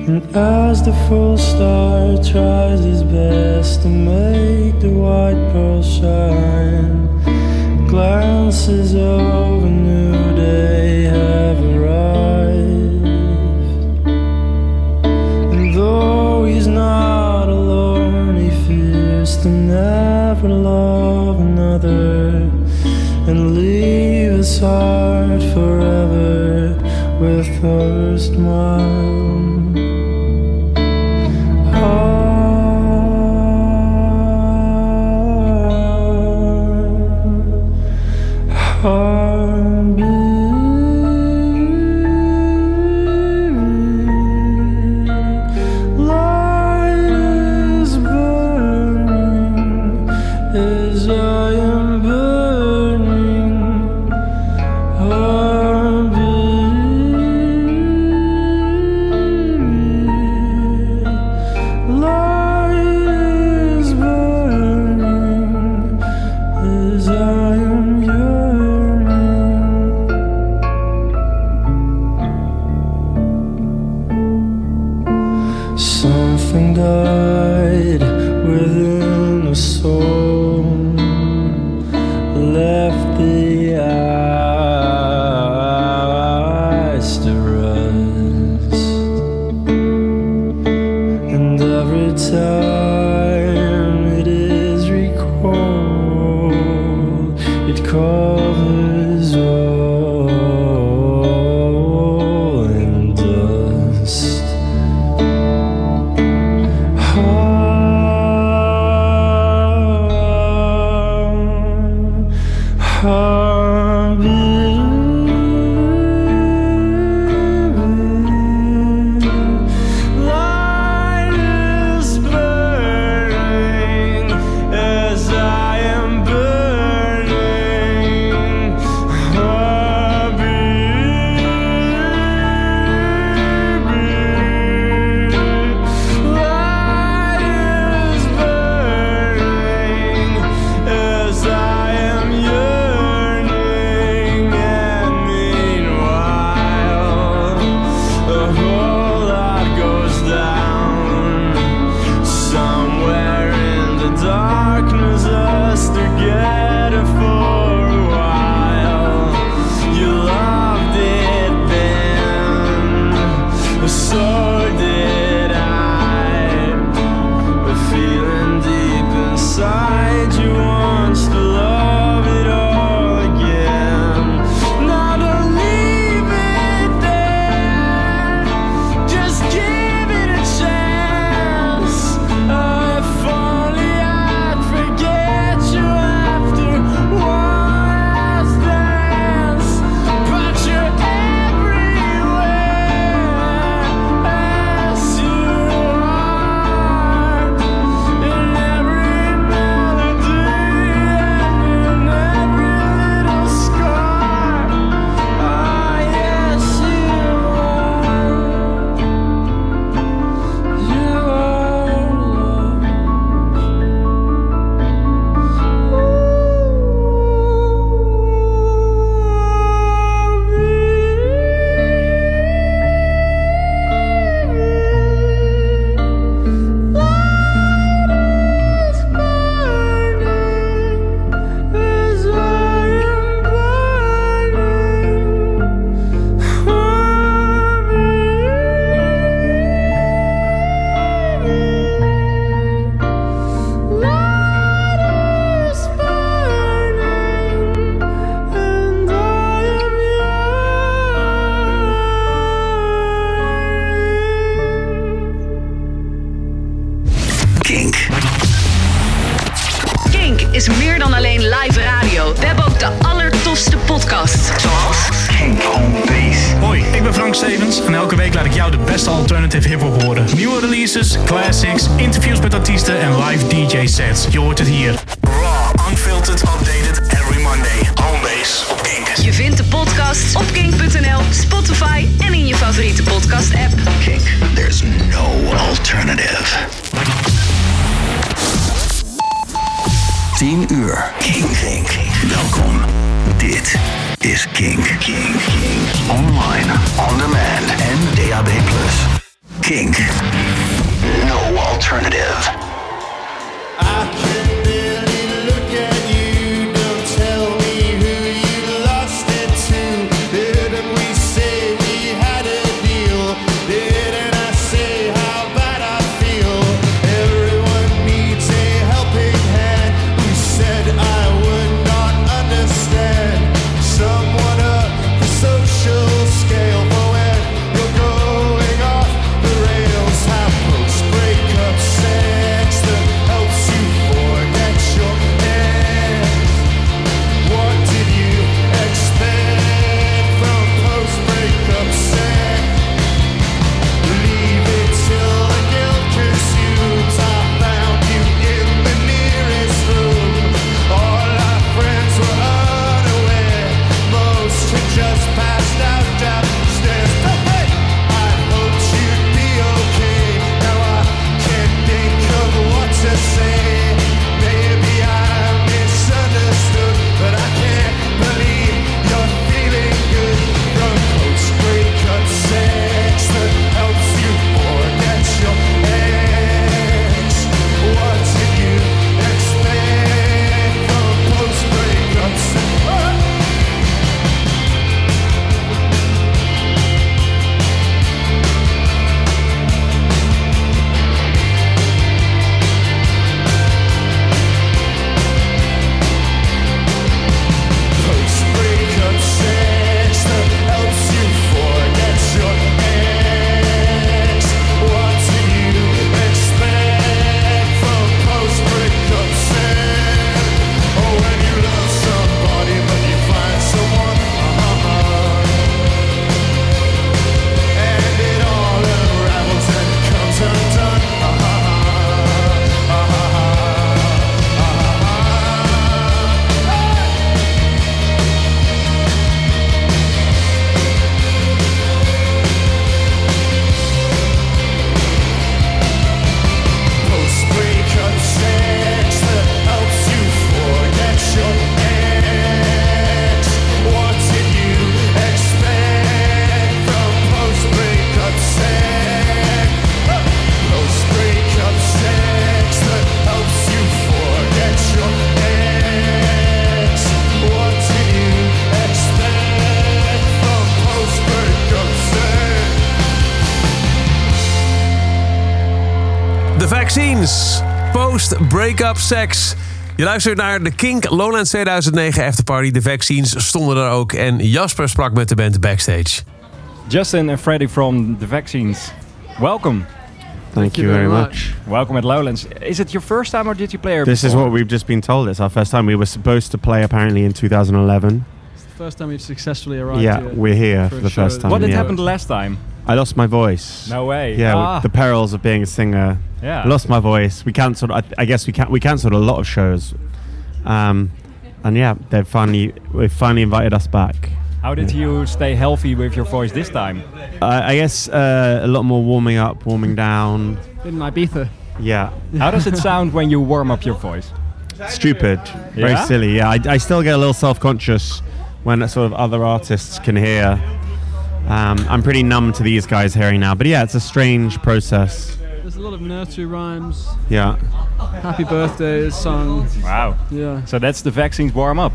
And as the full star tries his best to make the white pearl shine, glances of a new day have arrived. Never love another and leave his heart forever with thirst mild. Is king. Kink. Kink. Online, on demand en DAB+. King. No alternative. Sex. Je luistert naar de Kink Lowlands 2009 Afterparty. De Vaccines stonden er ook. En Jasper sprak met de band backstage. Justin and Freddie from The Vaccines. Welcome. Thank you very much. Welcome at Lowlands. Is it your first time or did you play here This is what we've just been told. It's our first time. We were supposed to play apparently in 2011. First time we've successfully arrived Yeah, here we're here for the show. first time. What did yeah. happen the last time? I lost my voice. No way. Yeah, Ah. the perils of being a singer. Yeah. I lost my voice. We cancelled. I, I guess we can we cancelled a lot of shows. Um, and yeah, they've finally they finally invited us back. How did you stay healthy with your voice this time? Uh, I guess uh, a lot more warming up, warming down. In Ibiza. Yeah. How does it sound when you warm up your voice? Stupid. Very silly. Yeah, I, I still get a little self conscious when sort of other artists can hear. Um, I'm pretty numb to these guys hearing now, but yeah, it's a strange process. There's a lot of nursery rhymes. Yeah. Happy birthday is sung. Wow. Yeah. So that's the vaccines warm up.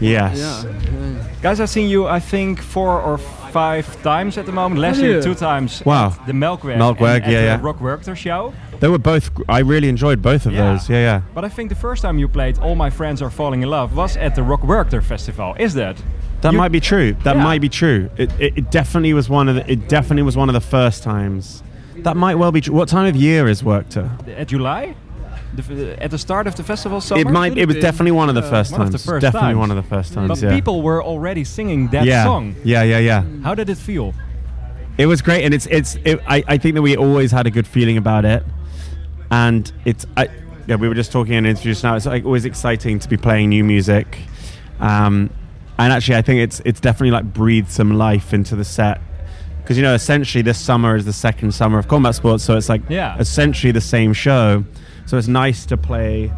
Yes. Yeah. yeah. Guys, I've seen you, I think, four or five times at the moment. Last year, two times. Wow. At the Melkweg. Melkweg, and at yeah, the yeah. Rock Werchter show. They were both. I really enjoyed both of Yeah. those. Yeah, yeah. But I think the first time you played All My Friends Are Falling in Love was at the Rock Werchter Festival. Is that? That You- might be true. That Yeah. might be true. It, it, it definitely was one of the. It definitely was one of the first times. That might well be true. What time of year is Werchter? At July? the, at the start of the festival summer? It might. It was definitely one of the first One of times. the first definitely times. one of the first times. But yeah. people were already singing that yeah. song. Yeah, yeah, yeah. How did it feel? It was great, and it's it's. It, I I think that we always had a good feeling about it, and it's. I, yeah, we were just talking in interviews now. It's like always exciting to be playing new music, um, and actually, I think it's it's definitely like breathed some life into the set because you know essentially this summer is the second summer of combat sports, so it's like Yeah. essentially the same show. So it's nice to play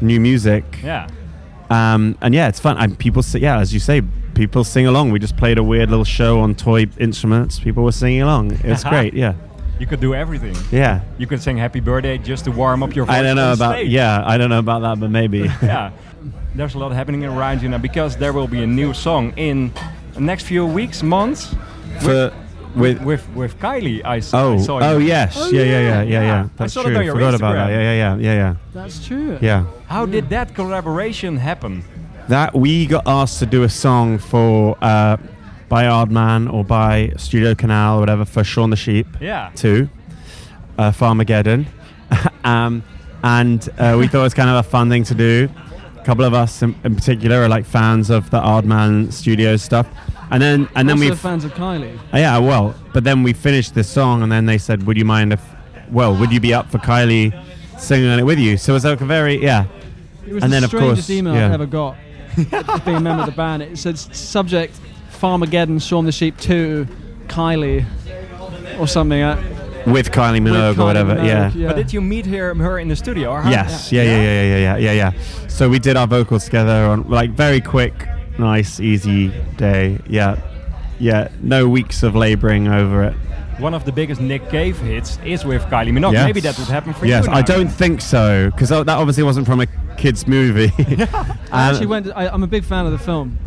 new music. Yeah. Um, and yeah, it's fun. And people, si- yeah, as you say, people sing along. We just played a weird little show on toy instruments. People were singing along. It's great. Yeah. You could do everything. Yeah. You could sing Happy Birthday just to warm up your voice. I don't know about. stage. Yeah, I don't know about that, but maybe. yeah. There's a lot happening around you now because there will be a new song in the next few weeks, months. For with with with Kylie, I, s- I oh saw oh you. yes yeah yeah yeah yeah yeah. That's saw true. that on your Forgot about that. Yeah yeah yeah yeah yeah. That's true. Yeah. How did that collaboration happen? That we got asked to do a song for uh, by Aardman or by Studio Canal or whatever for Shaun the Sheep. Yeah. Two. Uh, Farmageddon. um, and uh, we thought it was kind of a fun thing to do. A couple of us in, in particular are like fans of the Aardman Studios stuff. And then and then we fans of Kylie. uh, Yeah, well, but then we finished this song, and then they said, "Would you mind if, well, would you be up for Kylie singing on it with you?" So it was like a very, yeah. It was and the then of strangest course, email yeah. I've ever got. being a member of the band, it said subject Farmageddon, Shaun the Sheep 2, Kylie, or something. Uh, with Kylie Minogue with or whatever, Minogue, yeah. yeah. But did you meet her, her in the studio? Or yes, yeah. Yeah, yeah, yeah, yeah, yeah, yeah, yeah. So we did our vocals together on like very quick, nice, easy day. Yeah, yeah. No weeks of laboring over it one of the biggest Nick Cave hits is with Kylie Minogue. Yes. Maybe that would happen for yes, you. Yes, I don't think so because that obviously wasn't from a kids' movie. Um, and actually went. I, am a big fan of the film.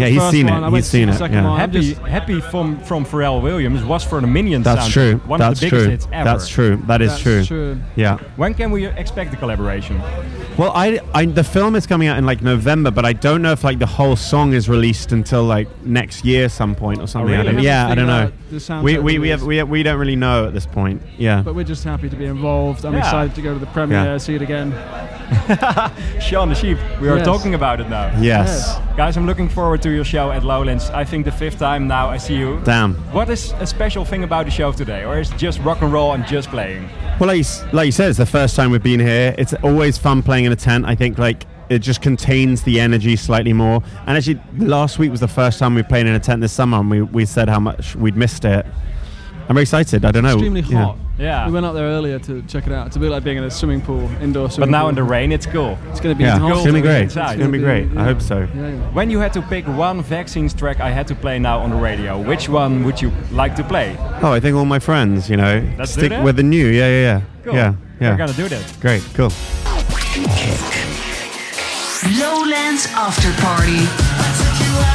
Yeah, he's seen one, it. I He's seen it. second Yeah. one. Happy, just- happy from from Pharrell Williams was for the Minions. That's soundtrack. true. One That's of the biggest true. hits ever. That's true. That is That's true. true. Yeah. When can we expect the collaboration? Well, I, I the film is coming out in like November, but I don't know if like the whole song is released until like next year some point or something. Oh, I really? don't- yeah, I don't know. Everything, the soundtrack We we we, have, release. we we don't really know at this point. Yeah. But we're just happy to be involved. I'm Yeah. excited to go to the premiere, Yeah. see it again. Shaun the Sheep. We are Yes. talking about it now. Yes. Guys, I'm looking forward to your show at Lowlands. I think the fifth time now I see you. Damn. What is a special thing about the show today? Or is it just rock and roll and just playing? Well, like you, like you said, it's the first time we've been here. It's always fun playing in a tent. I think like it just contains the energy slightly more. And actually, last week was the first time we played in a tent this summer, and we, we said how much we'd missed it. I'm very excited. I don't know. Extremely hot. Yeah. We went up there earlier to check it out. It's a bit like being in a swimming pool, indoor swimming But now pool. in the rain, it's cool. It's going to be Yeah, hot. it's gonna be great. It's Inside. gonna be great. I hope so. Yeah, yeah. When you had to pick one vaccines track I had to play now on the radio, which one would you like to play? Oh, I think all my friends, you know, Let's do stick with the new. Yeah, yeah, yeah. Cool. Yeah, yeah. We're gonna do that. Great, cool. Lowlands After Party.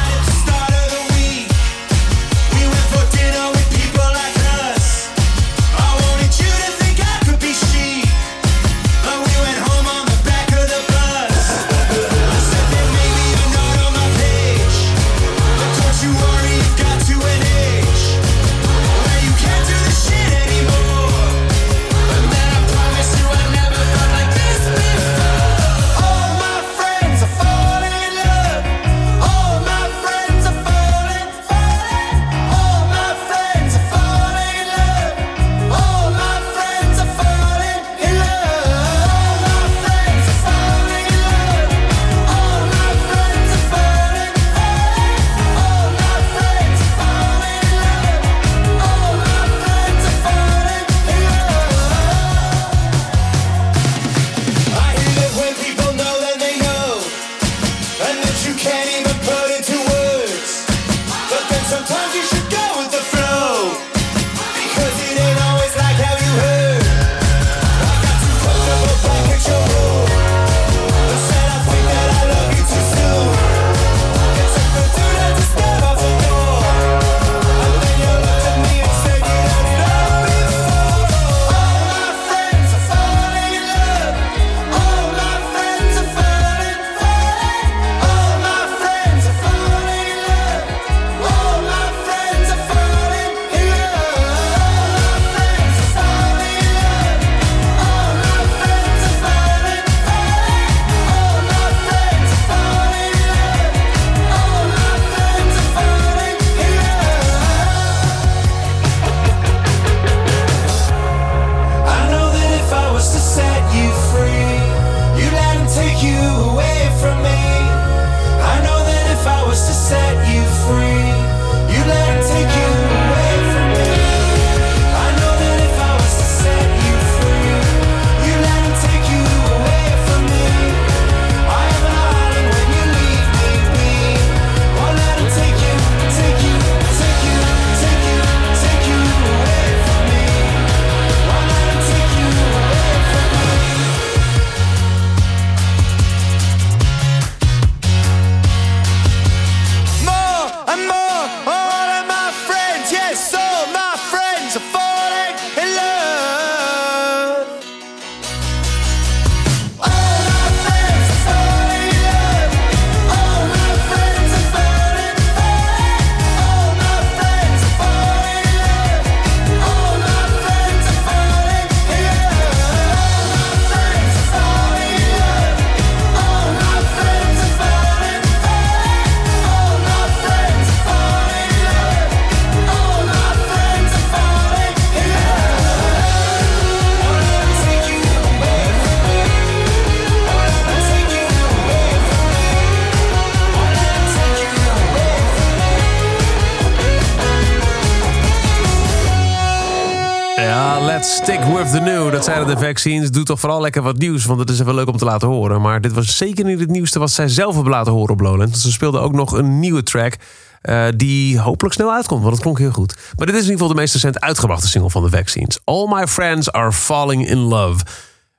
Stick with the new. Dat zeiden de vaccines. Doe toch vooral lekker wat nieuws, want het is even leuk om te laten horen. Maar dit was zeker niet het nieuwste wat zij zelf hebben laten horen op Lowlands. Ze speelden ook nog een nieuwe track. eh, die hopelijk snel uitkomt, want het klonk heel goed. Maar dit is in ieder geval de meest recent uitgebrachte single van de Vaccines. All My Friends Are Falling in Love.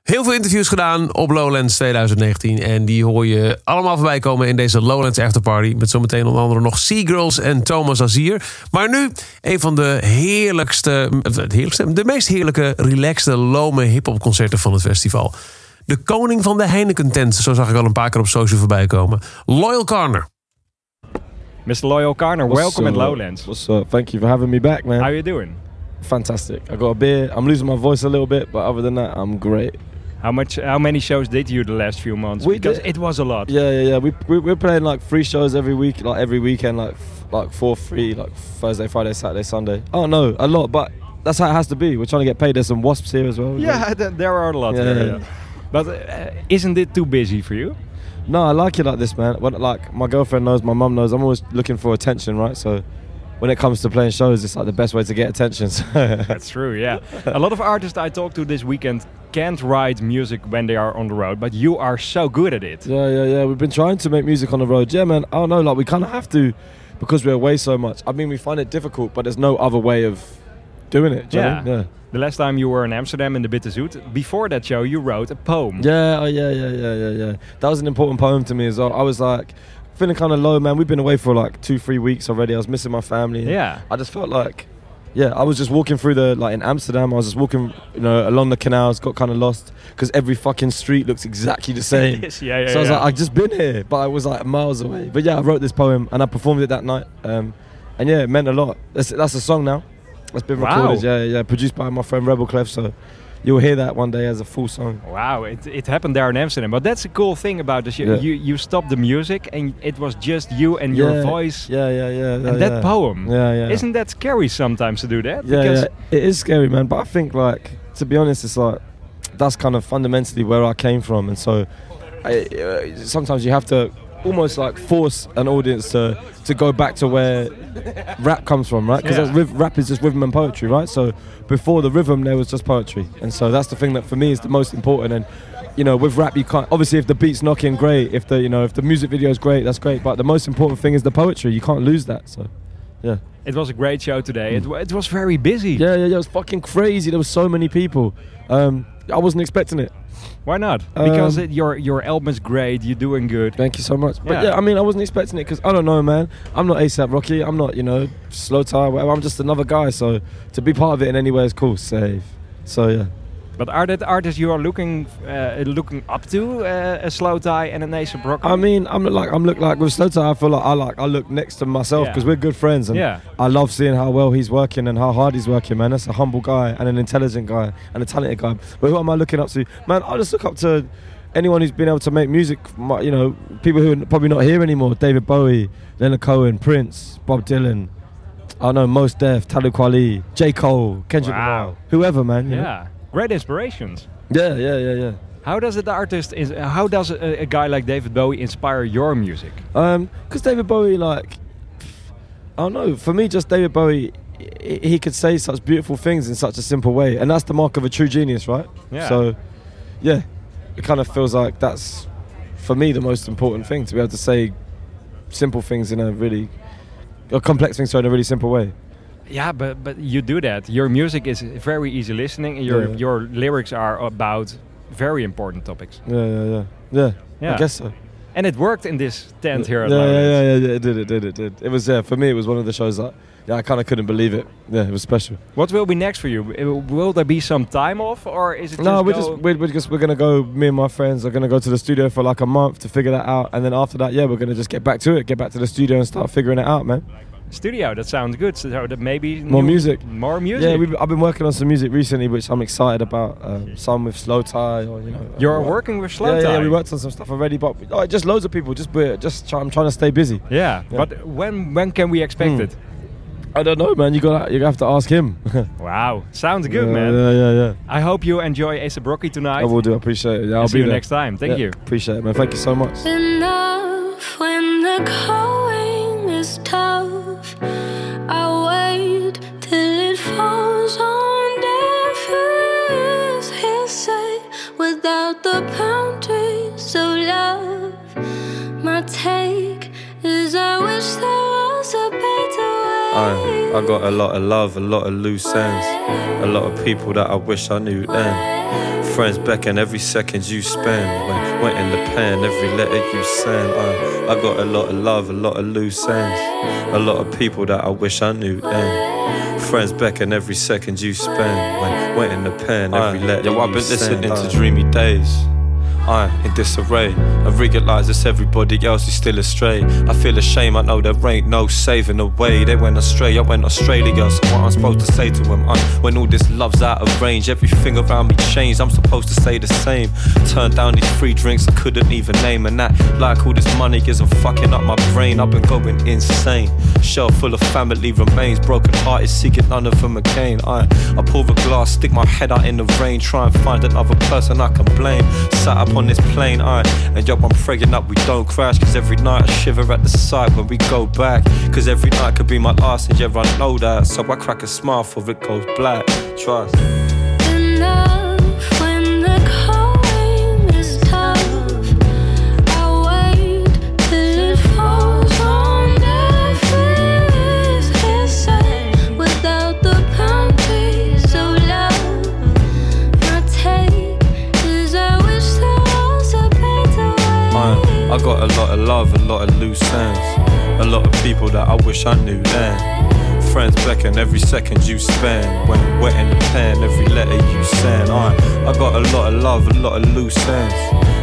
Heel veel interviews gedaan op Lowlands 2019. En die hoor je allemaal voorbij komen in deze Lowlands Afterparty. Met zometeen onder andere nog Seagirls en Thomas Azier. Maar nu een van de heerlijkste, eh, het heerlijkste de meest heerlijke, relaxte, lome hip-hop concerten van het festival. De koning van de Heineken tent, zo zag ik al een paar keer op social voorbij komen. Loyal Carner. Mr. Loyal Carner, What's welcome at? Lowlands. What's up? Thank you for having me back, man. How you doing? Fantastic. I got a beer. I'm losing my voice a little bit, but other than that, I'm great. How much? How many shows did you the last few months? We because did- it was a lot. Yeah, yeah, yeah. We, we we're playing like three shows every week, like every weekend, like f- like four, three, like Thursday, Friday, Saturday, Sunday. Oh no, a lot, but that's how it has to be. We're trying to get paid. There's some wasps here as well. Yeah, th- there are a lot. Yeah, there, yeah. yeah. But uh, isn't it too busy for you? No, I like it like this, man. When, like my girlfriend knows, my mum knows. I'm always looking for attention, right? So when it comes to playing shows, it's like the best way to get attention. so- That's true, yeah. a lot of artists I talked to this weekend can't write music when they are on the road, but you are so good at it. Yeah, yeah, yeah. We've been trying to make music on the road. Yeah, man. Oh, I don't know. Like we kind of have to because we're away so much. I mean, we find it difficult, but there's no other way of doing it. do you know Yeah. The last time you were in Amsterdam in the Bitterzoet, before that show, you wrote a poem. Yeah, oh yeah, yeah, yeah, yeah, yeah. That was an important poem to me as well. I was like feeling kind of low, man. We've been away for like two, three weeks already. I was missing my family. Yeah. I just felt like, yeah, I was just walking through the like in Amsterdam. I was just walking, you know, along the canals. Got kind of lost because every fucking street looks exactly the same. Yeah, yeah, So I was yeah. like, I've just been here, but I was like miles away. But yeah, I wrote this poem and I performed it that night. Um, and yeah, it meant a lot. That's that's a song now. That's been Wow. recorded. Yeah, yeah, produced by my friend Rebel Kleff. So you'll hear that one day as a full song. Wow, it, it happened there in Amsterdam. But that's a cool thing about this. show. Yeah. You you stopped the music and it was just you and your Yeah, voice. Yeah, yeah, yeah. And yeah, that poem. Yeah, yeah. Isn't that scary sometimes to do that? Yeah, because yeah, it is scary, man. But I think, like, to be honest, it's like that's kind of fundamentally where I came from, and so I, uh, sometimes you have to almost like force an audience to to go back to where rap comes from, right? Because Yeah. rap is just rhythm and poetry, right? So before the rhythm, there was just poetry, and so that's the thing that for me is the most important. And you know, with rap, you can't obviously if the beat's knocking, great. If the you know if the music video is great, that's great. But the most important thing is the poetry. You can't lose that. So, yeah. it was a great show today. It, it was very busy. Yeah, yeah, yeah. It was fucking crazy. There was so many people. Um, I wasn't expecting it. Why not? Because Um, it, your your album is great. You're doing good. Thank you so much. But Yeah. yeah, I mean, I wasn't expecting it because I don't know, man. I'm not ASAP Rocky. I'm not, you know, Slowthai. Whatever. I'm just another guy. So to be part of it in any way is cool. Save. So yeah. But are that artists you are looking uh, looking up to? Uh, a Slowthai and a Nation Brock. I mean, I'm like I'm look like with Slowthai. I feel like I like I look next to myself Yeah. because we're good friends, and Yeah. I love seeing how well he's working and how hard he's working. Man, that's a humble guy and an intelligent guy and a talented guy. But who am I looking up to? Man, I just look up to anyone who's been able to make music. You know, people who are probably not here anymore. David Bowie, Leonard Cohen, Prince, Bob Dylan. I know Mos Def, Talib Kweli, J Cole, Kendrick Wow. Lamar, whoever, man. you know? Great inspirations. Yeah, yeah, yeah, yeah. How does the artist is? uh, How does a, a guy like David Bowie inspire your music? Um, because David Bowie, like, I don't know. For me, just David Bowie, he, he could say such beautiful things in such a simple way, and that's the mark of a true genius, right? Yeah. So, yeah, it kind of feels like that's for me the most important thing to be able to say simple things in a really, or complex things so in a really simple way. Yeah, but but you do that. Your music is very easy listening, and your Yeah. your lyrics are about very important topics. Yeah, yeah, yeah, yeah. Yeah. I guess so. And it worked in this tent here at yeah, yeah, yeah, yeah, yeah, it did, it did, it did. It was yeah. For me, it was one of the shows that yeah, I kind of couldn't believe it. Yeah, it was special. What will be next for you? Uh, Will there be some time off, or is it No, just we're just we're, we're just we're gonna go. Me and my friends are gonna go to the studio for like a month to figure that out, and then after that, yeah, we're gonna just get back to it, get back to the studio and start figuring it out, man. Studio? That sounds good. So that maybe More new- music, more music. Yeah, we've, I've been working on some music recently, which I'm excited about. Um, some with Slowthai, or you know. You're uh, working with Slow yeah, Yeah, we worked on some stuff already, but oh, just loads of people. Just we're just try, I'm trying to stay busy. Yeah, but when when can we expect Hmm. it? I don't know, man. You got you have to ask him. Wow, sounds good, Yeah, man. yeah, yeah, yeah. I hope you enjoy ASAP Rocky tonight. I will do. I appreciate it. Yeah, I'll And see be you there. next time. Thank Yeah, you. Appreciate it, man. Thank you so much. Enough when the going is tough. I wait till it falls on deaf without the boundaries of love. My take is I wish there was a better way. I, I got a lot of love, a lot of loose ends, a lot of people that I wish I knew then. Friends beckon every second you spend. When went in the pen, every letter you send. I, I got a lot of love, a lot of loose ends, a lot of people that I wish I knew then. Friends beckon every second you spend. When went in the pen, every uh, letter Yo, I've been send. listening to uh, dreamy days. I in disarray. I realize it's everybody else is still astray. I feel ashamed, I know there ain't no saving the way. They went astray, I went Australia. So what I'm supposed to say to them? I, uh? when all this love's out of range, everything around me changed. I'm supposed to stay the same. Turn down these free drinks I couldn't even name, and that like all this money isn't fucking up my brain. I've been going insane. Shelf full of family remains, broken hearted, seeking none of them again. I, I pour a glass, stick my head out in the rain, try and find another person I can blame. Sat up on this plane, I, and yo, I'm praying up we don't crash. Cause every night I shiver at the sight when we go back. Cause every night could be my last, and yeah, I know that. So I crack a smile for it goes black. Trust. I, got a lot of love, a lot of loose ends, a lot of people that I wish I knew then. Friends beckon every second you spend. When wet in the pen, every letter you send. I, I got a lot of love, a lot of loose ends,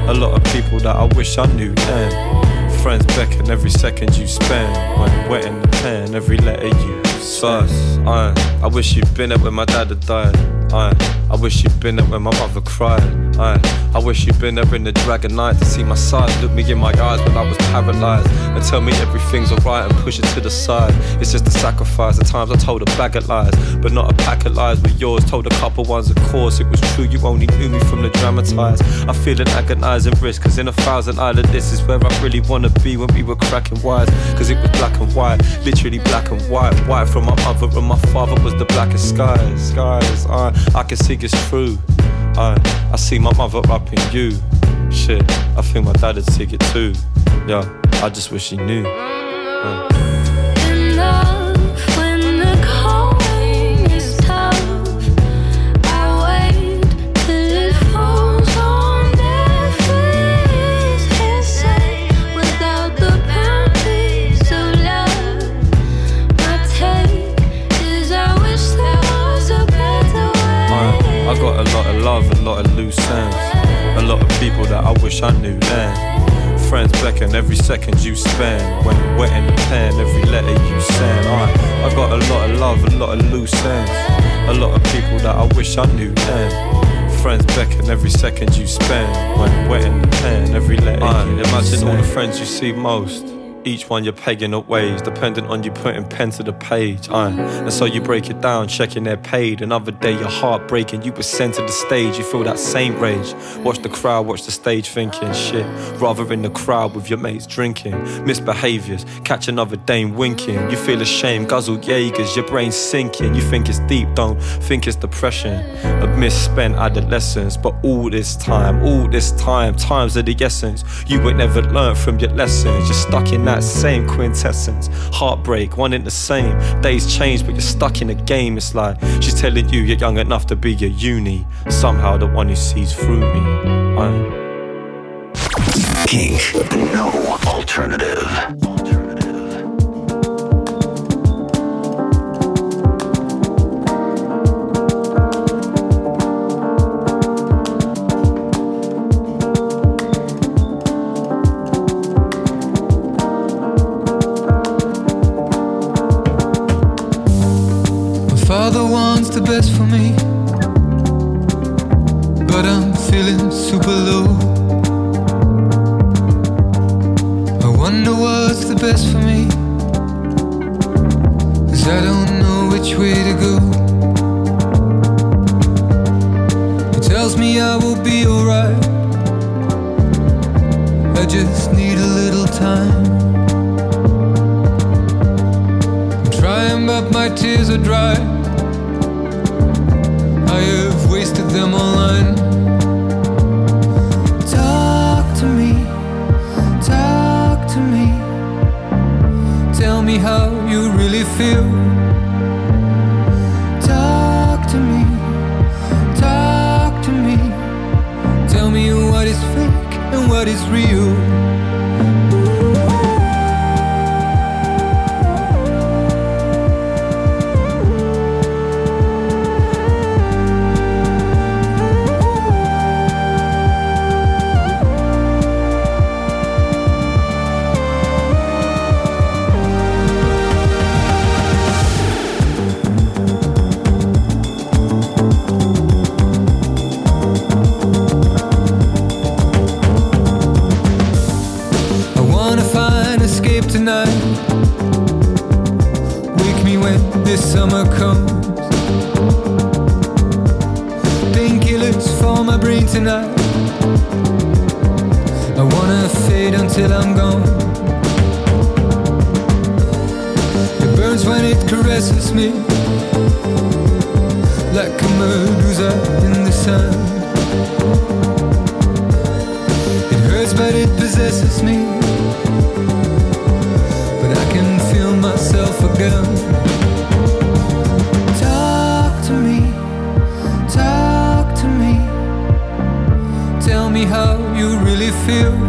a lot of people that I wish I knew then. Friends beckon every second you spend. When wet in the pen, every letter you sus. I, I wish you'd been there when my dad had died. I, I wish you'd been there when my mother cried. I, I wish you'd been there in the dragon night to see my side. Look me in my eyes when I was paralyzed and tell me everything's alright and push it to the side. It's just a sacrifice. At times I told a bag of lies, but not a pack of lies with yours. Told a couple ones, of course, it was true. You only knew me from the dramatized. I feel an agonizing risk, cause in a thousand island, this is where I really wanna be when we were cracking wise. Cause it was black and white, literally black and white. White from my mother and my father was the blackest skies. Skies, I, I can see it's true. I, I see my mother up in you. Shit, I think my dad would see it too. Yeah, I just wish he knew. Uh. Lot of loose ends, a lot of people that I wish I knew then. Friends beckon every second you spend. When wet in the pen, every letter you send. I, I got a lot of love, a lot of loose ends, a lot of people that I wish I knew then. Friends beckon every second you spend. When wet in the pen, every letter you imagine all the friends you see most. Each one you're pegging up ways, depending on you putting pen to the page. Aye. And so you break it down, checking they're paid. Another day, your heart breaking, you were sent to the stage. You feel that same rage. Watch the crowd, watch the stage thinking shit. Rather in the crowd with your mates drinking. Misbehaviors, catch another dame winking. You feel ashamed, guzzle Jaegers, your brain's sinking. You think it's deep, don't think it's depression. A misspent adolescence, but all this time, all this time, times of the essence. You would never learn from your lessons. You're stuck in that same quintessence. Heartbreak, one in the same. Days change, but you're stuck in a game. It's like she's telling you you're young enough to be your uni. Somehow the one who sees through me. I'm Kink, no alternative. Comes. Painkillers for my brain tonight. I wanna fade until I'm gone. It burns when it caresses me. Like a medusa in the sun. Feel.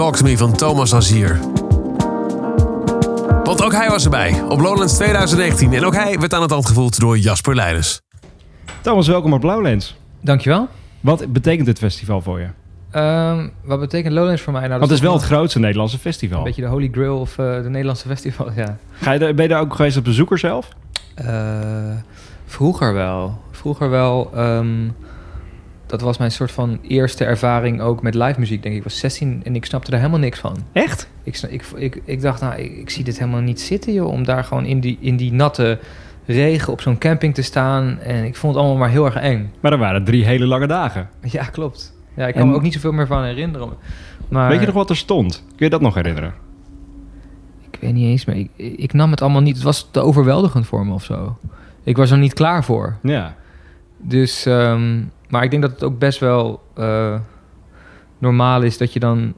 Talk to Me van Thomas Azier. Want ook hij was erbij op Lowlands 2019. En ook hij werd aan het hand gevoeld door Jasper Leidens. Thomas, welkom op Lowlands. Dankjewel. Wat betekent dit festival voor je? Ehm, wat betekent Lowlands voor mij? Nou, dat Want het is wel het grootste Nederlandse festival. Een beetje de Holy Grail of eh, de Nederlandse festival, ja. Ga je daar, ben je daar ook geweest als bezoeker zelf? Eh, vroeger wel. Vroeger wel. ehm, dat was mijn soort van eerste ervaring ook met live muziek, denk ik. Ik was 16 en ik snapte daar helemaal niks van. Echt? Ik, ik, ik, ik dacht, nou, ik, ik zie dit helemaal niet zitten, joh. Om daar gewoon in die, in die natte regen op zo'n camping te staan. En ik vond het allemaal maar heel erg eng. Maar er waren drie hele lange dagen. Ja, klopt. Ja, ik kan En- me ook niet zoveel meer van herinneren. Maar Weet je nog wat er stond? Kun je dat nog herinneren? Ik weet niet eens meer. Ik, ik nam het allemaal niet. Het was te overweldigend voor me of zo. Ik was er niet klaar voor. Ja. Dus, ehm, maar ik denk dat het ook best wel eh, normaal is dat je dan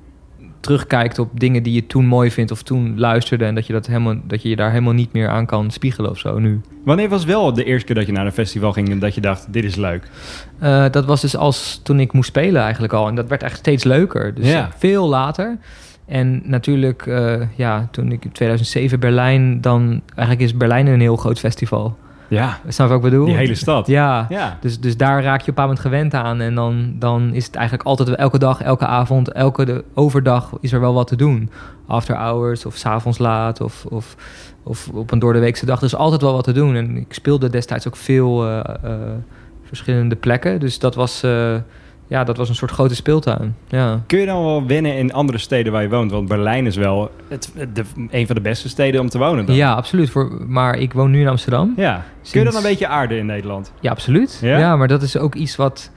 terugkijkt op dingen die je toen mooi vindt of toen luisterde en dat je, dat helemaal, dat je je daar helemaal niet meer aan kan spiegelen of zo nu. Wanneer was wel de eerste keer dat je naar een festival ging en dat je dacht, dit is leuk? Eh, dat was dus als toen ik moest spelen eigenlijk al. En dat werd echt steeds leuker. Dus Ja. veel later. En natuurlijk, eh, ja, toen ik in 2007 Berlijn... dan eigenlijk is Berlijn een heel groot festival. Ja. Snap je wat ik bedoel? Die hele stad. Ja. Ja. Dus, dus daar raak je op een bepaald moment gewend aan. En dan, dan is het eigenlijk altijd elke dag, elke avond, elke de, overdag is er wel wat te doen. After hours of s'avonds laat of, of, of op een doordeweekse dag. Er is altijd wel wat te doen. En ik speelde destijds ook veel eh, eh, verschillende plekken. Dus dat was, eh, ja, dat was een soort grote speeltuin. Ja. Kun je dan wel wennen in andere steden waar je woont? Want Berlijn is wel het, de, een van de beste steden om te wonen. Dan. Ja, absoluut. Voor, maar ik woon nu in Amsterdam. Ja. Kun je dan een beetje aarden in Nederland? Ja, absoluut. Ja? Ja? maar dat is ook iets wat...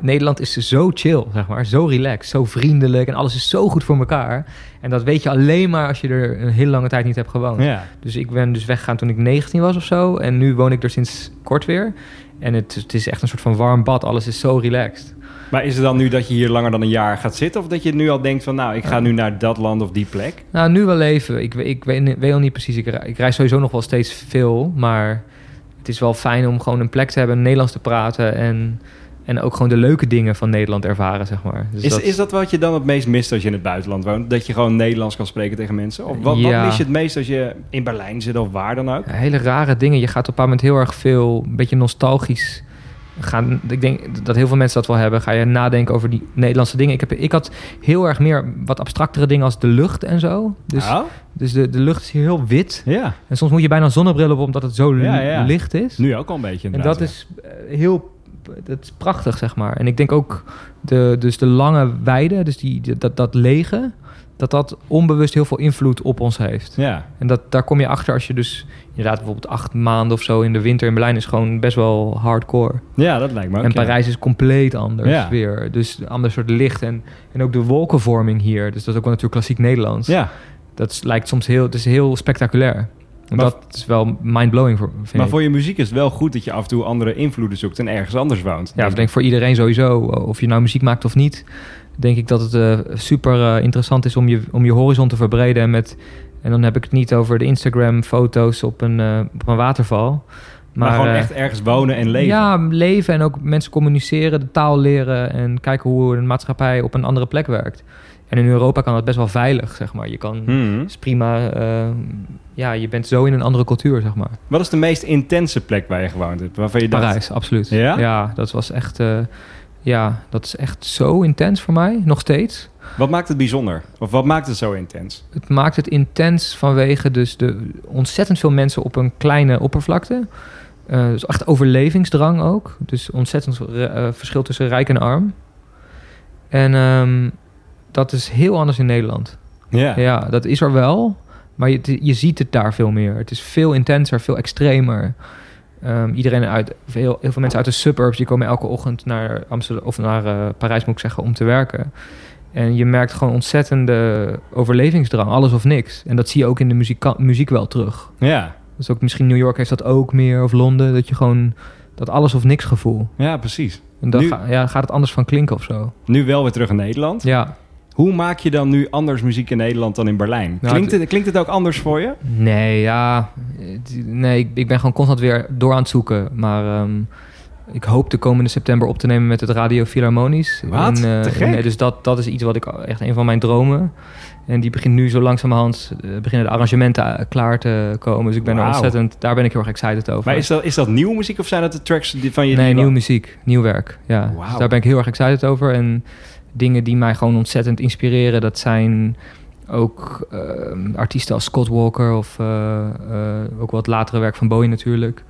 Nederland is zo chill, zeg maar. Zo relaxed, zo vriendelijk. En alles is zo goed voor elkaar. En dat weet je alleen maar als je er een hele lange tijd niet hebt gewoond. Ja. Dus ik ben dus weggegaan toen ik 19 was of zo. En nu woon ik er sinds kort weer. En het, het is echt een soort van warm bad. Alles is zo relaxed. Maar is het dan nu dat je hier langer dan een jaar gaat zitten? Of dat je nu al denkt van, nou, ik ga nu naar dat land of die plek? Nou, nu wel even. Ik, ik weet, weet al niet precies. Ik, rei- ik reis sowieso nog wel steeds veel. Maar het is wel fijn om gewoon een plek te hebben, Nederlands te praten. En, en ook gewoon de leuke dingen van Nederland ervaren, zeg maar. Dus is, dat- is dat wat je dan het meest mist als je in het buitenland woont? Dat je gewoon Nederlands kan spreken tegen mensen? Of wat, Ja. wat mis je het meest als je in Berlijn zit of waar dan ook? Ja, hele rare dingen. Je gaat op een moment heel erg veel, een beetje nostalgisch gaan. Ik denk dat heel veel mensen dat wel hebben. Ga je nadenken over die Nederlandse dingen. Ik, heb, ik had heel erg meer wat abstractere dingen als de lucht en zo. Dus, dus de, de lucht is hier heel wit. Ja. En soms moet je bijna een zonnebril op omdat het zo Ja, ja. licht is. Nu ook al een beetje En dat is eh, heel dat is prachtig, zeg maar. En ik denk ook de, dus de lange weide, dus die, die- dat, dat lege, dat dat onbewust heel veel invloed op ons heeft. Ja. En dat, daar kom je achter als je dus inderdaad bijvoorbeeld acht maanden of zo in de winter in Berlijn is gewoon best wel hardcore. Ja, dat lijkt me ook. En ja. Parijs is compleet anders Ja. weer. Dus een ander soort licht. En, en ook de wolkenvorming hier. Dus dat is ook wel natuurlijk klassiek Nederlands. Ja. Dat is- lijkt soms heel, het is heel spectaculair. En Maar- dat is wel mind-blowing voor, vind Maar ik. voor je muziek is het wel goed dat je af en toe andere invloeden zoekt en ergens anders woont. Ja, ik denk voor iedereen sowieso. Of je nou muziek maakt of niet. Denk ik dat het eh, super eh, interessant is om je, om je horizon te verbreden. En, met, en dan heb ik het niet over de Instagram-foto's op, een eh, op een waterval. Maar, gewoon echt ergens wonen en leven. Ja, leven en ook mensen communiceren, de taal leren en kijken hoe een maatschappij op een andere plek werkt. En in Europa kan dat best wel veilig, zeg maar. Je kan, Mhm. is prima, ja, je bent zo in een andere cultuur, zeg maar. Wat is de meest intense plek waar je gewoond hebt? Waarvan je dacht... Parijs, absoluut. Ja? dat was echt, ja, dat is echt zo intens voor mij, nog steeds. Wat maakt het bijzonder? Of wat maakt het zo intens? Het maakt het intens vanwege dus de ontzettend veel mensen op een kleine oppervlakte. Eh, dus echt overlevingsdrang ook. Dus ontzettend eh, verschil tussen rijk en arm. En ehm, dat is heel anders in Nederland. Ja. Ja, dat is er wel. Maar je, je ziet het daar veel meer. Het is veel intenser, veel extremer. Ehm, iedereen uit, heel, heel veel mensen uit de suburbs, die komen elke ochtend naar Amsterdam of naar eh, Parijs, moet ik zeggen, om te werken. En je merkt gewoon ontzettende overlevingsdrang, alles of niks. En dat zie je ook in de muziek, muziek wel terug. Ja. Dus ook misschien New York heeft dat ook meer, of Londen, dat je gewoon dat alles of niks gevoel. Ja, precies. En dan Nu- ga- ja, gaat het anders van klinken of zo. Nu wel weer terug in Nederland. Ja. Hoe maak je dan nu anders muziek in Nederland dan in Berlijn? Nou, klinkt, het, klinkt het ook anders voor je? Nee, ja. Nee, ik, ik ben gewoon constant weer door aan het zoeken. Maar ehm, ik hoop de komende september op te nemen met het Radio Philharmonisch. Wat? In, eh, Te gek. nee, dus dat, dat is iets wat ik echt een van mijn dromen. En die begint nu zo langzamerhand, eh, beginnen de arrangementen eh, klaar te komen. Dus ik ben er ontzettend, daar ben ik heel erg excited over. Maar is dat, is dat nieuwe muziek of zijn dat de tracks die, van je... Nee, nieuwe muziek, nieuw werk. Ja. Wauw. Dus daar ben ik heel erg excited over. En dingen die mij gewoon ontzettend inspireren, dat zijn ook ehm, artiesten als Scott Walker of eh, eh, ook wat latere werk van Bowie natuurlijk.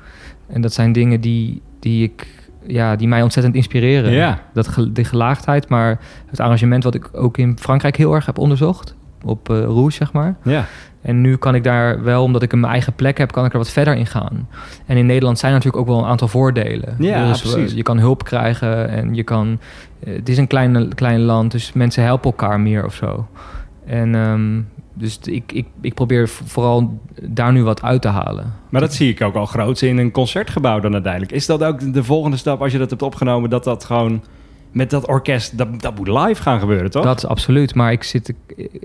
En dat zijn dingen die, die ik ja, die mij ontzettend inspireren. Ja. Dat de gelaagdheid, maar het arrangement wat ik ook in Frankrijk heel erg heb onderzocht. Op Rouge, zeg maar. Ja. En nu kan ik daar wel, omdat ik een mijn eigen plek heb, kan ik er wat verder in gaan. En in Nederland zijn natuurlijk ook wel een aantal voordelen. Ja, dus, precies. eh, je kan hulp krijgen en je kan. eh, het is een klein, klein land, dus mensen helpen elkaar meer of zo. En ehm, dus ik, ik, ik probeer vooral daar nu wat uit te halen. Maar dat zie ik ook al groots in een concertgebouw dan uiteindelijk. Is dat ook de volgende stap als je dat hebt opgenomen, dat dat gewoon met dat orkest, dat, dat moet live gaan gebeuren, toch? Dat is absoluut, maar ik zit,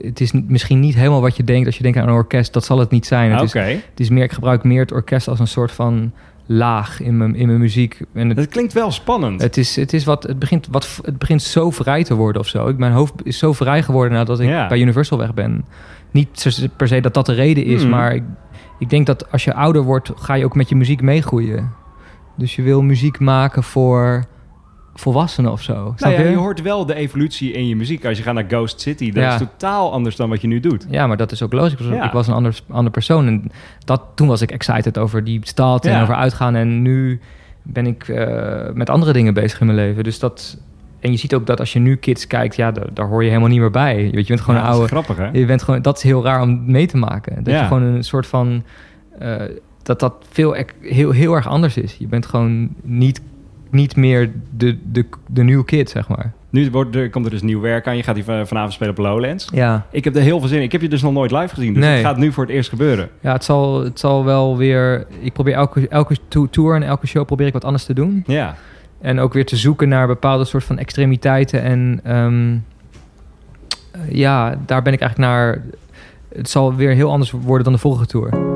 het is misschien niet helemaal wat je denkt als je denkt aan een orkest. Dat zal het niet zijn. Het, Oké. is, het is meer, ik gebruik meer het orkest als een soort van laag in mijn, in mijn muziek. En het, Dat klinkt wel spannend. Het, is, het, is wat, het, begint wat, het begint zo vrij te worden of zo. Ik, mijn hoofd is zo vrij geworden nadat ik Ja. bij Universal weg ben. Niet per se dat dat de reden is, Hmm. maar ik, ik denk dat als je ouder wordt, ga je ook met je muziek meegroeien. Dus je wil muziek maken voor volwassenen of zo. Nou ja, je? je hoort wel de evolutie in je muziek. Als je gaat naar Ghost City, dat Ja. is totaal anders dan wat je nu doet. Ja, maar dat is ook logisch. Ik was, Ja. ik was een ander, ander persoon. En dat, toen was ik excited over die stad en over uitgaan. En nu ben ik eh, met andere dingen bezig in mijn leven. Dus dat... En je ziet ook dat als je nu kids kijkt, ja, daar, daar hoor je helemaal niet meer bij. Je, weet, je bent gewoon een dat is oude... grappig, hè? Je bent gewoon, dat is heel raar om mee te maken. Dat je gewoon een soort van... eh, dat dat veel, ec- heel, heel erg anders is. Je bent gewoon niet, niet meer de, de, de nieuwe kid, zeg maar. Nu wordt, er, komt er dus nieuw werk aan. Je gaat hier van- vanavond spelen op Lowlands. Ja. Ik heb er heel veel zin in. Ik heb je dus nog nooit live gezien. Dus Nee. het gaat nu voor het eerst gebeuren. Ja, het zal, het zal wel weer... Ik probeer elke, elke to- tour en elke show probeer ik wat anders te doen. Ja. En ook weer te zoeken naar bepaalde soort van extremiteiten. En ehm, eh, ja, daar ben ik eigenlijk naar. Het zal weer heel anders worden dan de vorige tour.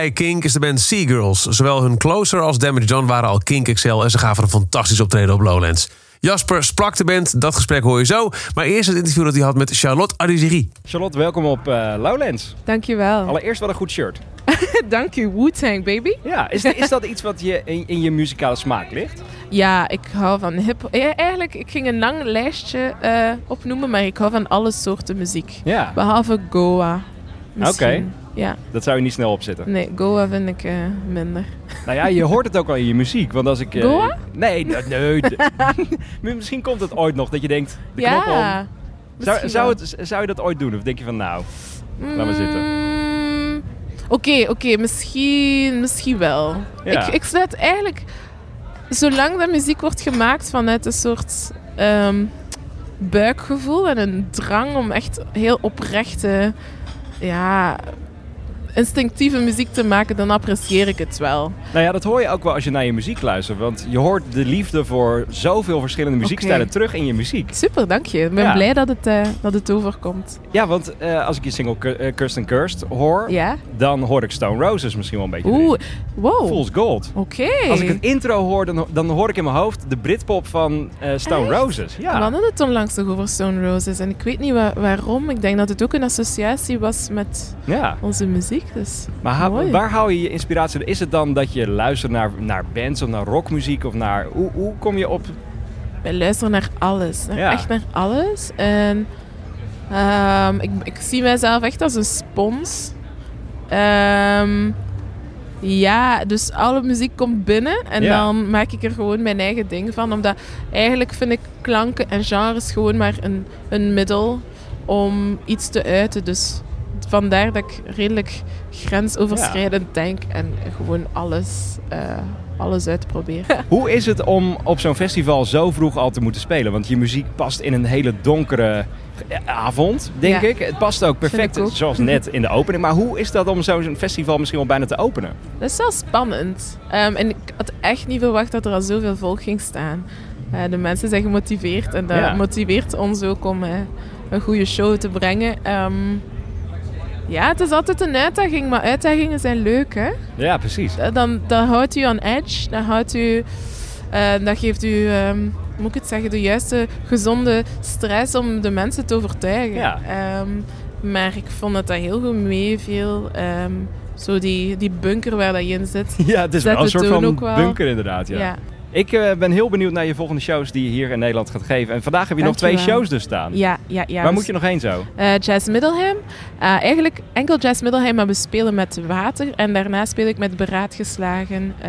Bij Kink is de band Seagirls. Zowel hun Closer als Damage John waren al Kink XL en ze gaven een fantastisch optreden op Lowlands. Jasper sprak de band, dat gesprek hoor je zo. Maar eerst het interview dat hij had met Charlotte Ariziri. Charlotte, welkom op eh, Lowlands. Dankjewel. Allereerst wel een goed shirt. Dank u, Wu-Tang, baby. Ja, is, is dat iets wat je in, in je muzikale smaak ligt? Ja, ik hou van hip. Ja, eigenlijk, ik ging een lang lijstje eh, opnoemen, maar ik hou van alle soorten muziek. Ja. Behalve Goa. Oké. Ja. Dat zou je niet snel opzetten. Nee, Goa vind ik eh, minder. Nou ja, je hoort het ook wel in je muziek. Want als ik... eh, Goa? Nee, nee. Misschien komt het ooit nog dat je denkt, de knop om. ja. Zou, zou, het, zou je dat ooit doen? Of denk je van, nou, laat maar zitten. Mm, Oké, oké, misschien, misschien wel. Ja. Ik, ik sluit eigenlijk... Zolang dat muziek wordt gemaakt vanuit een soort ehm, buikgevoel en een drang om echt heel oprechte... Ja, instinctieve muziek te maken, dan apprecieer ik het wel. Nou ja, dat hoor je ook wel als je naar je muziek luistert. Want je hoort de liefde voor zoveel verschillende muziekstijlen terug in je muziek. Super, dank je. Ik ben Ja. blij dat het, eh, dat het overkomt. Ja, want eh, als ik je single eh, Cursed and Cursed hoor, Ja? dan hoor ik Stone Roses misschien wel een beetje Oeh, erin. wow. Fool's Gold. Oké. Als ik het intro hoor, dan, dan hoor ik in mijn hoofd de Britpop van Stone Roses. We Ja. hadden het onlangs nog over Stone Roses en ik weet niet wa- waarom. Ik denk dat het ook een associatie was met ja. onze muziek. Dus Maar ha- waar hou je je inspiratie? Is het dan dat je luistert naar, naar bands of naar rockmuziek? Of naar, hoe, hoe kom je op... Wij luisteren naar alles. Naar Ja. Echt naar alles. En Ehm, ik, ik zie mijzelf echt als een spons. Ehm, ja, dus alle muziek komt binnen en Ja. dan maak ik er gewoon mijn eigen ding van. Omdat eigenlijk vind ik klanken en genres gewoon maar een, een middel om iets te uiten. Dus vandaar dat ik redelijk grensoverschrijdend denk en gewoon alles, eh, alles uitprobeer. Hoe is het om op zo'n festival zo vroeg al te moeten spelen? Want je muziek past in een hele donkere eh, avond, denk Ja. ik. Het past ook perfect, ook. zoals net in de opening. Maar hoe is dat om zo'n festival misschien wel bijna te openen? Dat is wel spannend. Ehm, en ik had echt niet verwacht dat er al zoveel volk ging staan. Eh, de mensen zijn gemotiveerd en dat Ja. motiveert ons ook om een goede show te brengen. Ehm, ja, het is altijd een uitdaging, maar uitdagingen zijn leuk, hè? Ja, precies. Eh, Dan, dat houdt u aan edge, dat, houdt u, eh, dat geeft u, hoe moet ik het zeggen, de juiste gezonde stress om de mensen te overtuigen. Ja. Ehm, maar ik vond dat dat heel goed meeviel. Ehm, zo die, die bunker waar dat je in zit. Ja, het is wel een soort van bunker inderdaad. Ja. Ja. Ik eh, ben heel benieuwd naar je volgende shows die je hier in Nederland gaat geven. En vandaag heb je nog twee shows dus staan. Ja, ja, ja. Waar Dus, moet je nog heen zo? eh, Jazz Middelheim. Eh, eigenlijk enkel Jazz Middelheim, maar we spelen met water. En daarna speel ik met Beraadgeslagen. Eh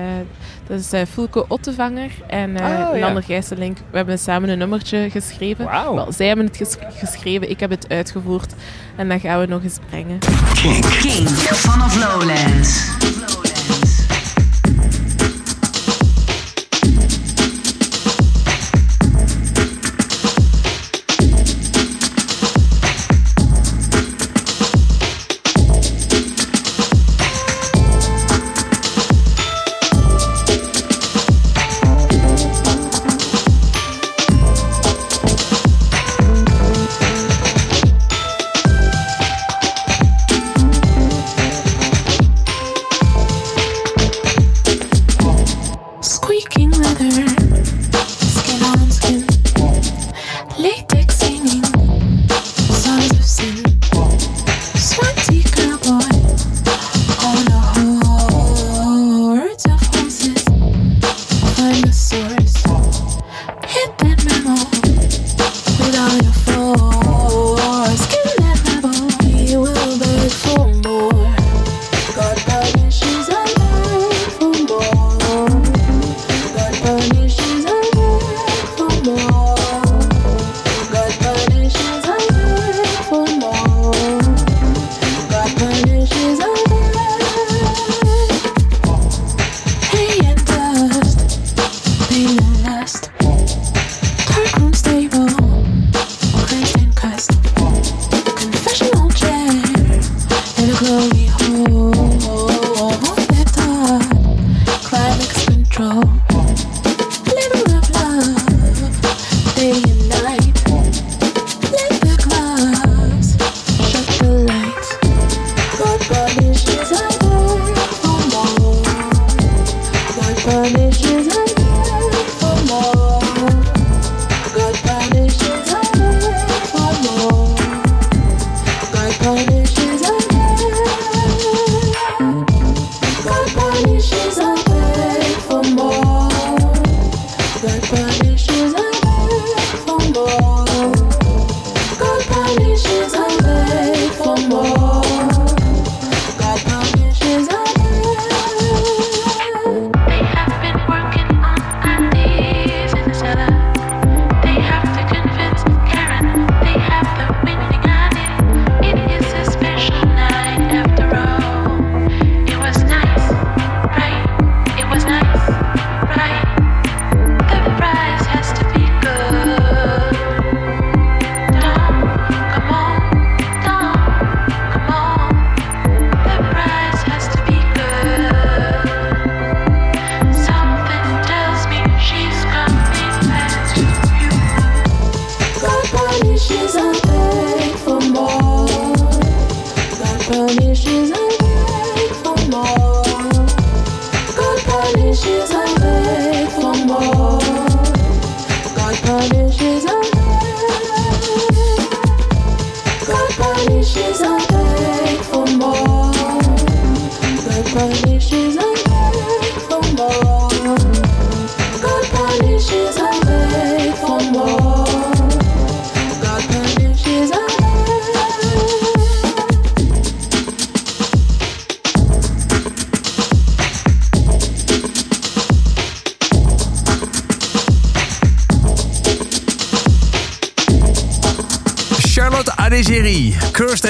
dat is Fulco Ottevanger en eh Oh, ja. Lander Gijsselink. We hebben samen een nummertje geschreven. Wauw. Wel, zij hebben het ges- geschreven, ik heb het uitgevoerd. En dat gaan we nog eens brengen. Kink. King vanaf Lowlands.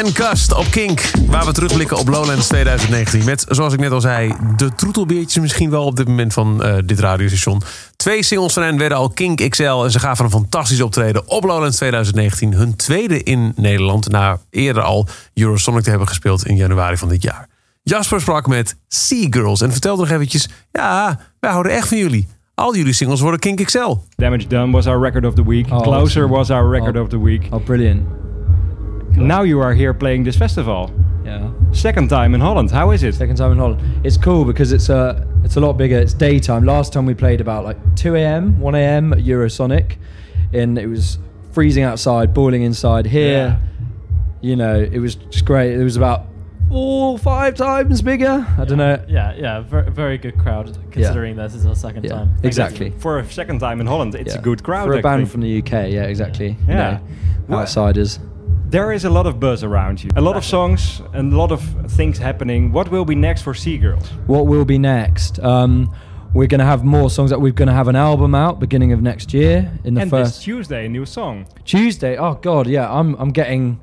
And Cust op Kink. Waar we terugblikken op Lowlands 2019. Met, zoals ik net al zei, de troetelbeertjes misschien wel op dit moment van eh, dit radiostation. Twee singles van hen werden al Kink XL. En ze gaven een fantastisch optreden op Lowlands 2019. Hun tweede in Nederland. Na eerder al Eurosonic te hebben gespeeld in januari van dit jaar. Jasper sprak met Sea Girls en vertelde nog eventjes... Ja, wij houden echt van jullie. Al jullie singles worden Kink XL. Damage Done was our record of the week. Oh, Closer awesome. was our record Oh. of the week. Oh, brilliant. Now you are here playing this festival. Yeah. Second time in Holland. How is it? Second time in Holland. It's cool because it's a it's a lot bigger. It's daytime. Last time we played about like 2 a.m., 1 a.m. at Eurosonic, and it was freezing outside, boiling inside. Here, Yeah. you know, it was just great. It was about four, five times bigger. I don't know. Yeah, yeah, very, very good crowd considering this is our second Yeah, time. exactly. For a second time in Holland, it's Yeah. a good crowd. for a band from the UK. Yeah, exactly. You Yeah. know, outsiders. There is a lot of buzz around you. A lot of songs and a lot of things happening. What will be next for Sea Girls? What will be next? Um, we're going to have more songs. That we're going to have an album out beginning of next year. In the and first this Tuesday, a new song. Tuesday. Oh God, yeah. I'm I'm getting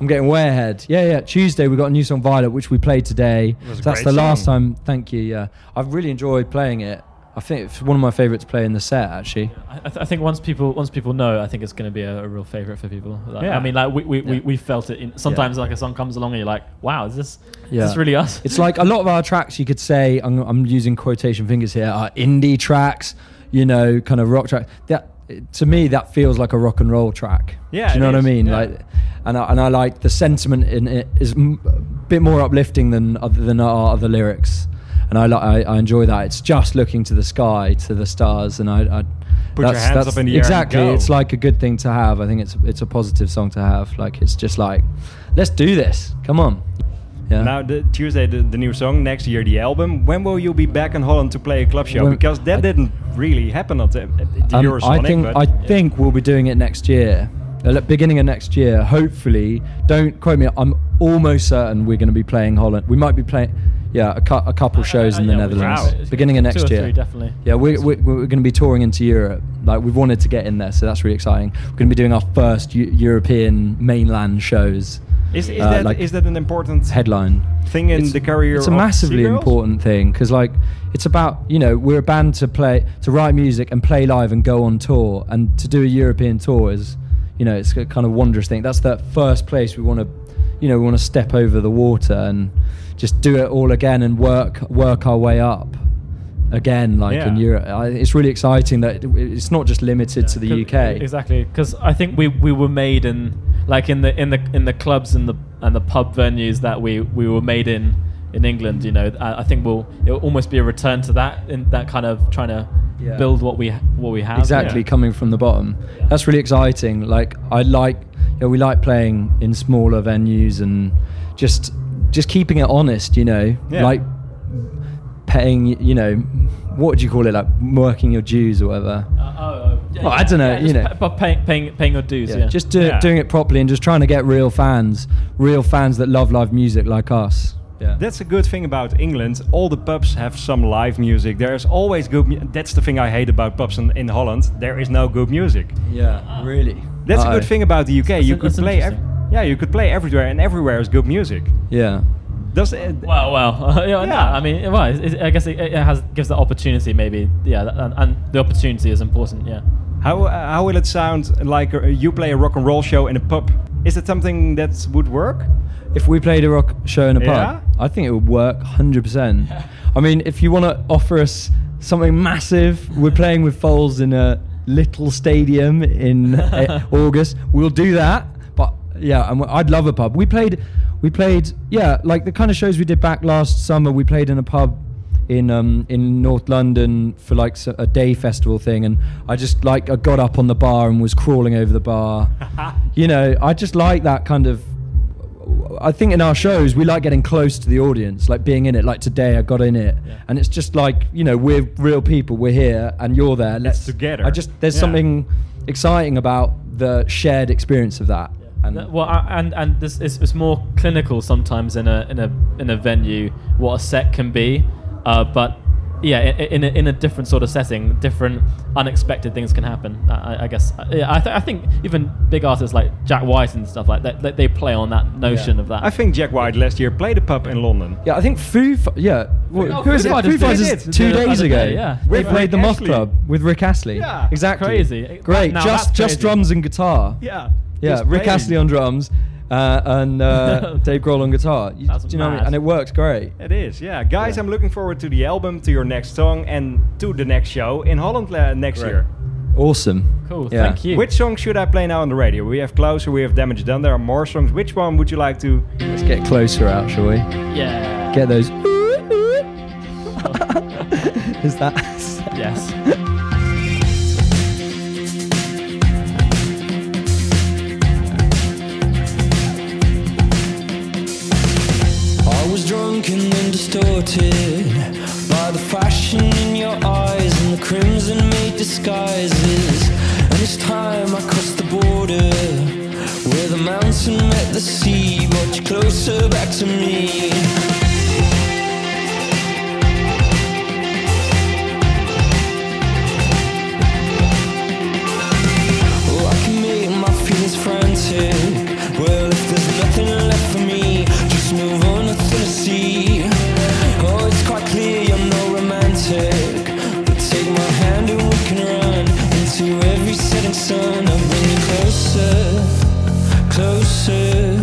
I'm getting way ahead. Yeah, yeah. Tuesday we got a new song Violet, which we played today. So that's the last song. time. Thank you. Yeah, I've really enjoyed playing it. I think it's one of my favourites to play in the set actually. I, th- I think once people once people know, I think it's going to be a, a real favorite for people. Like, Yeah. I mean, like we we, we, Yeah. we felt it. In, sometimes like a song comes along and you're like, wow, is this Yeah. is this really us? It's like a lot of our tracks. You could say I'm, I'm using quotation fingers here. Are indie tracks. You know, kind of rock track. That to me that feels like a rock and roll track. Yeah, Do you it know what I mean? yeah. Like, and I, and I like the sentiment in it is m- a bit more uplifting than other than our other lyrics. And I, I I enjoy that. It's just looking to the sky, to the stars, and I. I Put your that's- hands that's- up in the air and Exactly, it's like a good thing to have. I think it's it's a positive song to have. Like it's just like, let's do this. Come on. Yeah. Now the Tuesday, the, the new song. Next year, the album. When will you be back in Holland to play a club show? When- because that didn't really happen at the, at the Um, Eurosonic. I think but I think we'll be doing it next year, uh, beginning of next year. Hopefully, don't quote me. I'm almost certain we're going to be playing Holland. We might be playing, yeah, a, cou- a couple shows in the Netherlands, Wow. beginning of next year. definitely. Yeah, we, we, we're going to be touring into Europe. Like we've wanted to get in there, so that's really exciting. We're going to be doing our first Eu- European mainland shows. Is, is uh, that like is that an important headline thing in the career? it's a massively important thing because like it's about you know we're a band to play to write music and play live and go on tour and to do a european tour is you know it's a kind of wondrous thing that's the first place we want to you know we want to step over the water and just do it all again and work work our way up again like in europe. I, it's really exciting that it, it's not just limited to the uk Exactly, because I think we, we were made in like in the in the in the clubs and the and the pub venues that we, we were made in in England. You know, I, I think we'll it will almost be a return to that in that kind of trying to Yeah. build what we what we have. exactly coming from the bottom. That's really exciting. Like i like you know, we like playing in smaller venues and just just keeping it honest you know Yeah. like paying you know what do you call it like working your dues or whatever Uh, oh, oh, yeah, Well, I don't know, yeah, you know. pa- pa- paying paying paying your dues. Yeah, Yeah, just do, doing it properly and just trying to get real fans real fans that love live music like us yeah That's a good thing about England. All the pubs have some live music. There's always good. Mu- that's the thing I hate about pubs in, in Holland. There is no good music. yeah really That's a Uh-oh. good thing about the UK. That's- you could play. Ev- yeah, you could play everywhere, and everywhere is good music. yeah Does it? Well, well, yeah, no, I mean, well, it, it- I guess it, it has gives the opportunity, maybe, yeah, that- and, and the opportunity is important, yeah. How uh, how will it sound like uh, you play a rock and roll show in a pub? Is it something that would work? If we played a rock show in a pub, Yeah? I think it would work 100%. I mean, if you want to offer us something massive, we're playing with Foals in a little stadium in uh, August. We'll do that. Yeah, and I'd love a pub. We played, we played, yeah, like the kind of shows we did back last summer. We played in a pub in um in North London for like a day festival thing, and I just like I got up on the bar and was crawling over the bar. you know, I just like that kind of I think in our shows we like getting close to the audience, like being in it. Like today, I got in it, and it's just like you know we're real people. We're here, and you're there. Let's together. I just there's Yeah. something exciting about the shared experience of that. And Uh, Well, I- and and this is it's more clinical sometimes in a in a in a venue what a set can be, uh, but yeah, i- i- in a, in a different sort of setting, different unexpected things can happen. I, I- I guess. Yeah, I, th- I think even big artists like Jack White and stuff like that, they, they play on that notion of that. I think Jack White last year played a pub in London. Yeah, I think Foo. Fi- yeah, Wh- Oh, who is Foo it? Fighters Foo. Fighters two days ago. day, yeah. They With played Rick the Moth Club with Rick Astley. Yeah. exactly. Crazy. Great. Now just just crazy. drums and guitar. Yeah. Yeah, Rick playing. Astley on drums uh, and uh, Dave Grohl on guitar. You, do you know what I mean? And it works great. It is, yeah. Guys, I'm looking forward to the album, to your next song, and to the next show in Holland uh, next Great. year. Awesome. Cool. Yeah. Thank you. Which song should I play now on the radio? We have Closer, we have Damage Done. There are more songs. Which one would you like to? Let's get closer out, shall we? Yeah. Get those. Is that? Yes. Distorted by the fashion in your eyes and the crimson made disguises. And this time I crossed the border where the mountain met the sea, brought you closer back to me. I can make my feelings frantic. Well, if there's nothing left for me, just move on, to see. Oh, you closer, closer, closer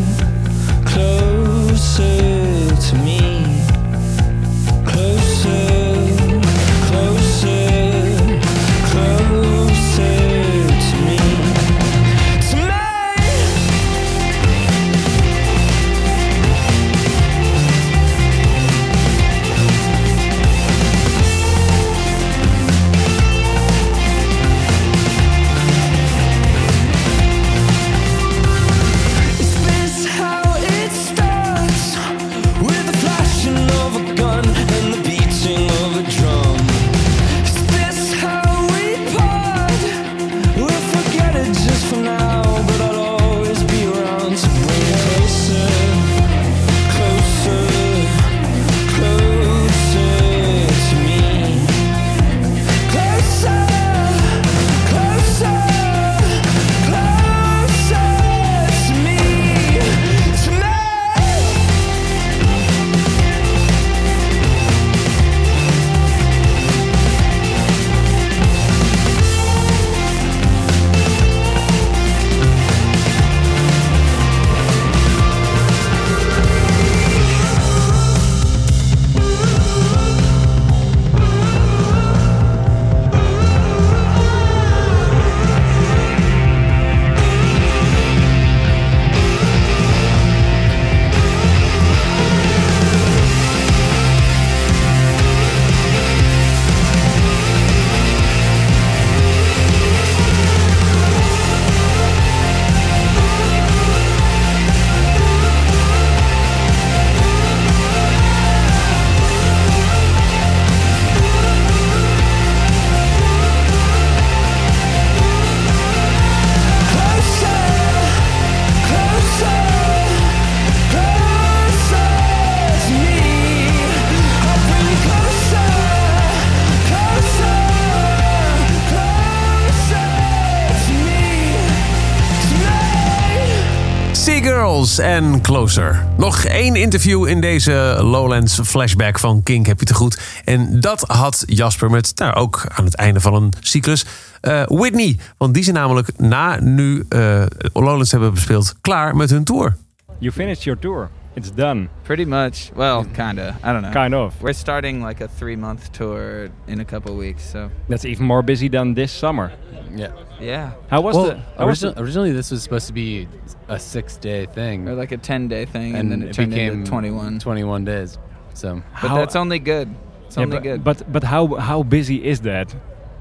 En Closer. Nog één interview in deze Lowlands flashback van Kink heb je te goed. En dat had Jasper met, nou ook aan het einde van een cyclus, eh, Whitney. Want die zijn namelijk na nu eh, Lowlands hebben bespeeld klaar met hun tour. You finished your tour. It's done. Pretty much. Well, kinda. I don't know. Kind of. We're starting like a three-month tour in a couple weeks, so. That's even more busy than this summer. Yeah. Yeah. How was well, the? How was origi- the originally, this was supposed to be a six-day thing, Or like a 10-day thing, and, then it, it turned became into 21. 21 days. So, But that's only good. It's Yeah, only but, good. But but how how busy is that?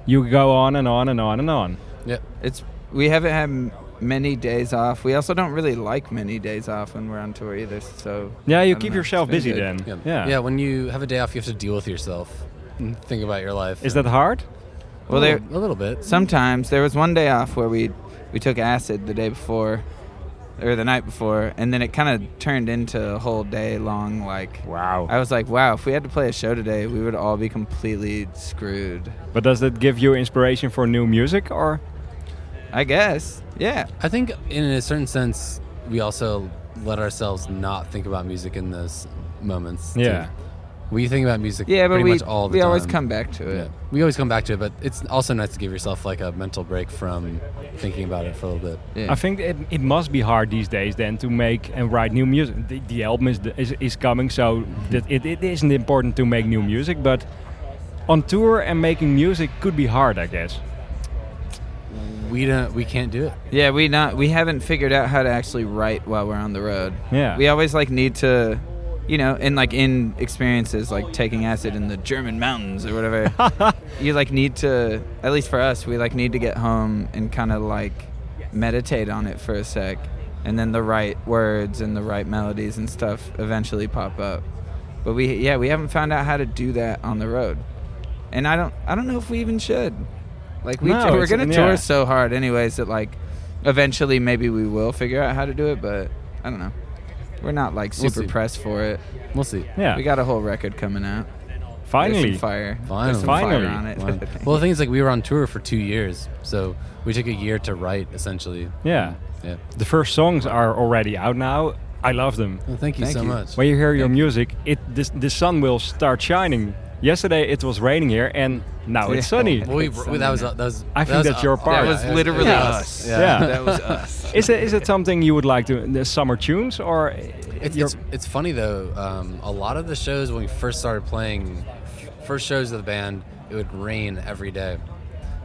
You go on and on and on and on. Yeah. It's we haven't had m- many days off. We also don't really like many days off when we're on tour either. So Yeah, you keep know. yourself busy good. then. yeah. Yeah. When you have a day off, you have to deal with yourself and think about your life. Is that hard? Well, there a little bit. Sometimes there was one day off where we we took acid the day before, or the night before, and then it kind of turned into a whole day long. Like, wow. I was like, wow, if we had to play a show today, we would all be completely screwed. But does that give you inspiration for new music, or? I guess, yeah. I think in a certain sense, we also let ourselves not think about music in those moments. too. Yeah. We think about music Yeah, but pretty we- much all the we time. always come back to it. Yeah. We always come back to it, but it's also nice to give yourself like a mental break from thinking about it for a little bit. I think it, it must be hard these days then to make and write new music. The, the album is, is is coming, so mm-hmm. that it, it isn't important to make new music, but on tour and making music could be hard, I guess. We don't. We can't do it. Yeah, we not we haven't figured out how to actually write while we're on the road. Yeah. We always like need to you know, in like in experiences like taking acid in the German mountains or whatever. you like need to at least for us, we like need to get home and kind of like meditate on it for a sec and then the right words and the right melodies and stuff eventually pop up. But we yeah, we haven't found out how to do that on the road. And I don't I don't know if we even should. Like we No, we're it's- going to yeah. tour so hard anyways that like eventually maybe we will figure out how to do it, but I don't know. We're not like We'll super see. pressed for it. We'll see. Yeah. We got a whole record coming out. Finally. There's some fire. There's Finally, some fire on it. Finally. well, the thing is, like, we were on tour for two years, so we took a year to write, essentially. Yeah. Yeah. The first songs are already out now. I love them. Well, thank you Thank so you. much. When you hear your music, it the, the sun will start shining. Yesterday it was raining here, and now it's Yeah. sunny. Well, we- we- that was- that was- I that think was that's us. your That part. was literally yeah. us. Yeah, Yeah. That was us. is it is it something you would like to the summer tunes or? It's, it's, it's funny though. Um, a lot of the shows when we first started playing, first shows of the band, it would rain every day,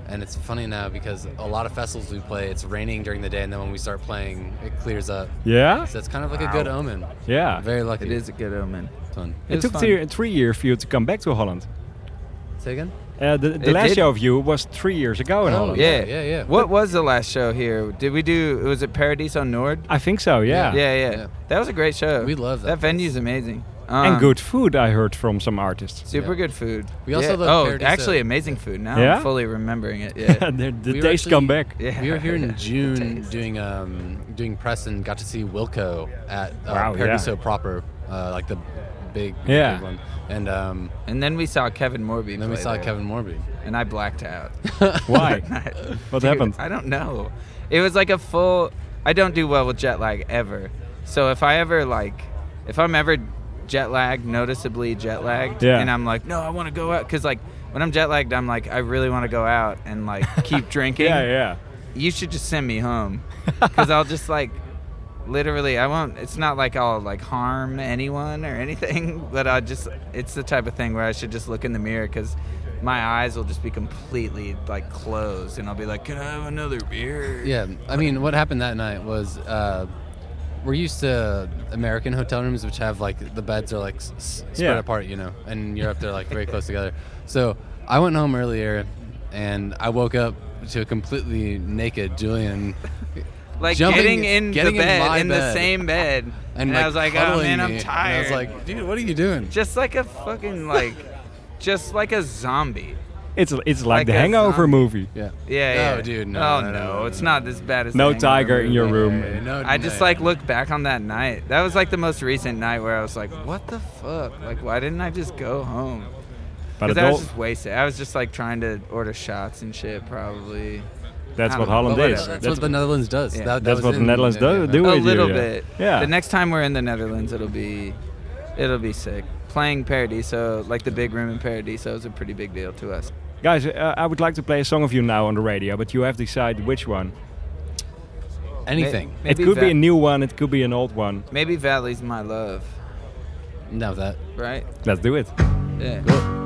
and it's funny now because a lot of festivals we play, it's raining during the day, and then when we start playing, it clears up. Yeah? So it's kind of like a good omen. Yeah. Very lucky. It is a good omen. Fun. It, took three, three years for you to come back to Holland. Say again. Uh, the the last did. show of you was three years ago in Oh, Holland. yeah. yeah, yeah. What was the last show here? Did we do? Was it Paradiso Noord? I think so. Yeah. Yeah, yeah. That was a great show. We love that. That venue is amazing. and Um, good food, I heard from some artists. Super good food. We also Yeah. love Oh, Paradiso. actually, amazing food. Now Yeah? I'm fully remembering it. Yeah. the the We taste actually- come back. Yeah. We were here in June doing um, doing press and got to see Wilco at uh, Wow, yeah. Paradiso proper, uh, like the big, Yeah. big one. And um, and then we saw Kevin Morby. Then we saw there. Kevin Morby. and I blacked out. Why? What happened? I don't know. It was like a full. I don't do well with jet lag ever. So if I ever like, if I'm ever jet lagged, noticeably jet lagged, Yeah. and I'm like, no, I want to go out, because like when I'm jet lagged, I'm like, I really want to go out and like keep drinking. Yeah, yeah. You should just send me home, because I'll just like. Literally, I won't. It's not like I'll like harm anyone or anything, but I just. It's the type of thing where I should just look in the mirror because my eyes will just be completely like closed, and I'll be like, "Can I have another beer?" Yeah, I mean, what happened that night was uh, we're used to American hotel rooms, which have like the beds are like s- s- spread Yeah. apart, you know, and in Europe they're like very close together. So I went home earlier, and I woke up to a completely naked Julian. Like jumping- getting in getting the bed my in, the bed. same bed, And, and, like, I was like, "Oh man. I'm And tired." I was like, "Dude, what are you doing?" just like a fucking like, just like a zombie. It's it's like, the Hangover zombie. movie. Yeah. Yeah, yeah. Oh, dude, no, Oh no, no, no, no, it's not as bad as No the Hangover tiger in your movie. room. No, I just no. like look back on that night. That was like the most recent night where I was like, "What the fuck? Like, why didn't I just go home?" Because I was just wasted. I was just like trying to order shots and shit, probably. That's what know, Holland but is. whatever. That's what the Netherlands does. Yeah. That- that That's what the Netherlands yeah, do, yeah. do a with you, little yeah. bit. Yeah. The next time we're in the Netherlands, it'll be, it'll be sick. Playing Paradiso, like the big room in Paradiso, is a pretty big deal to us. Guys, uh, I would like to play a song of you now on the radio, but you have to decide which one. Anything. May- it maybe could be a new one, it could be an old one. Maybe Valleys my love, No, that. right? Let's do it. Yeah. There's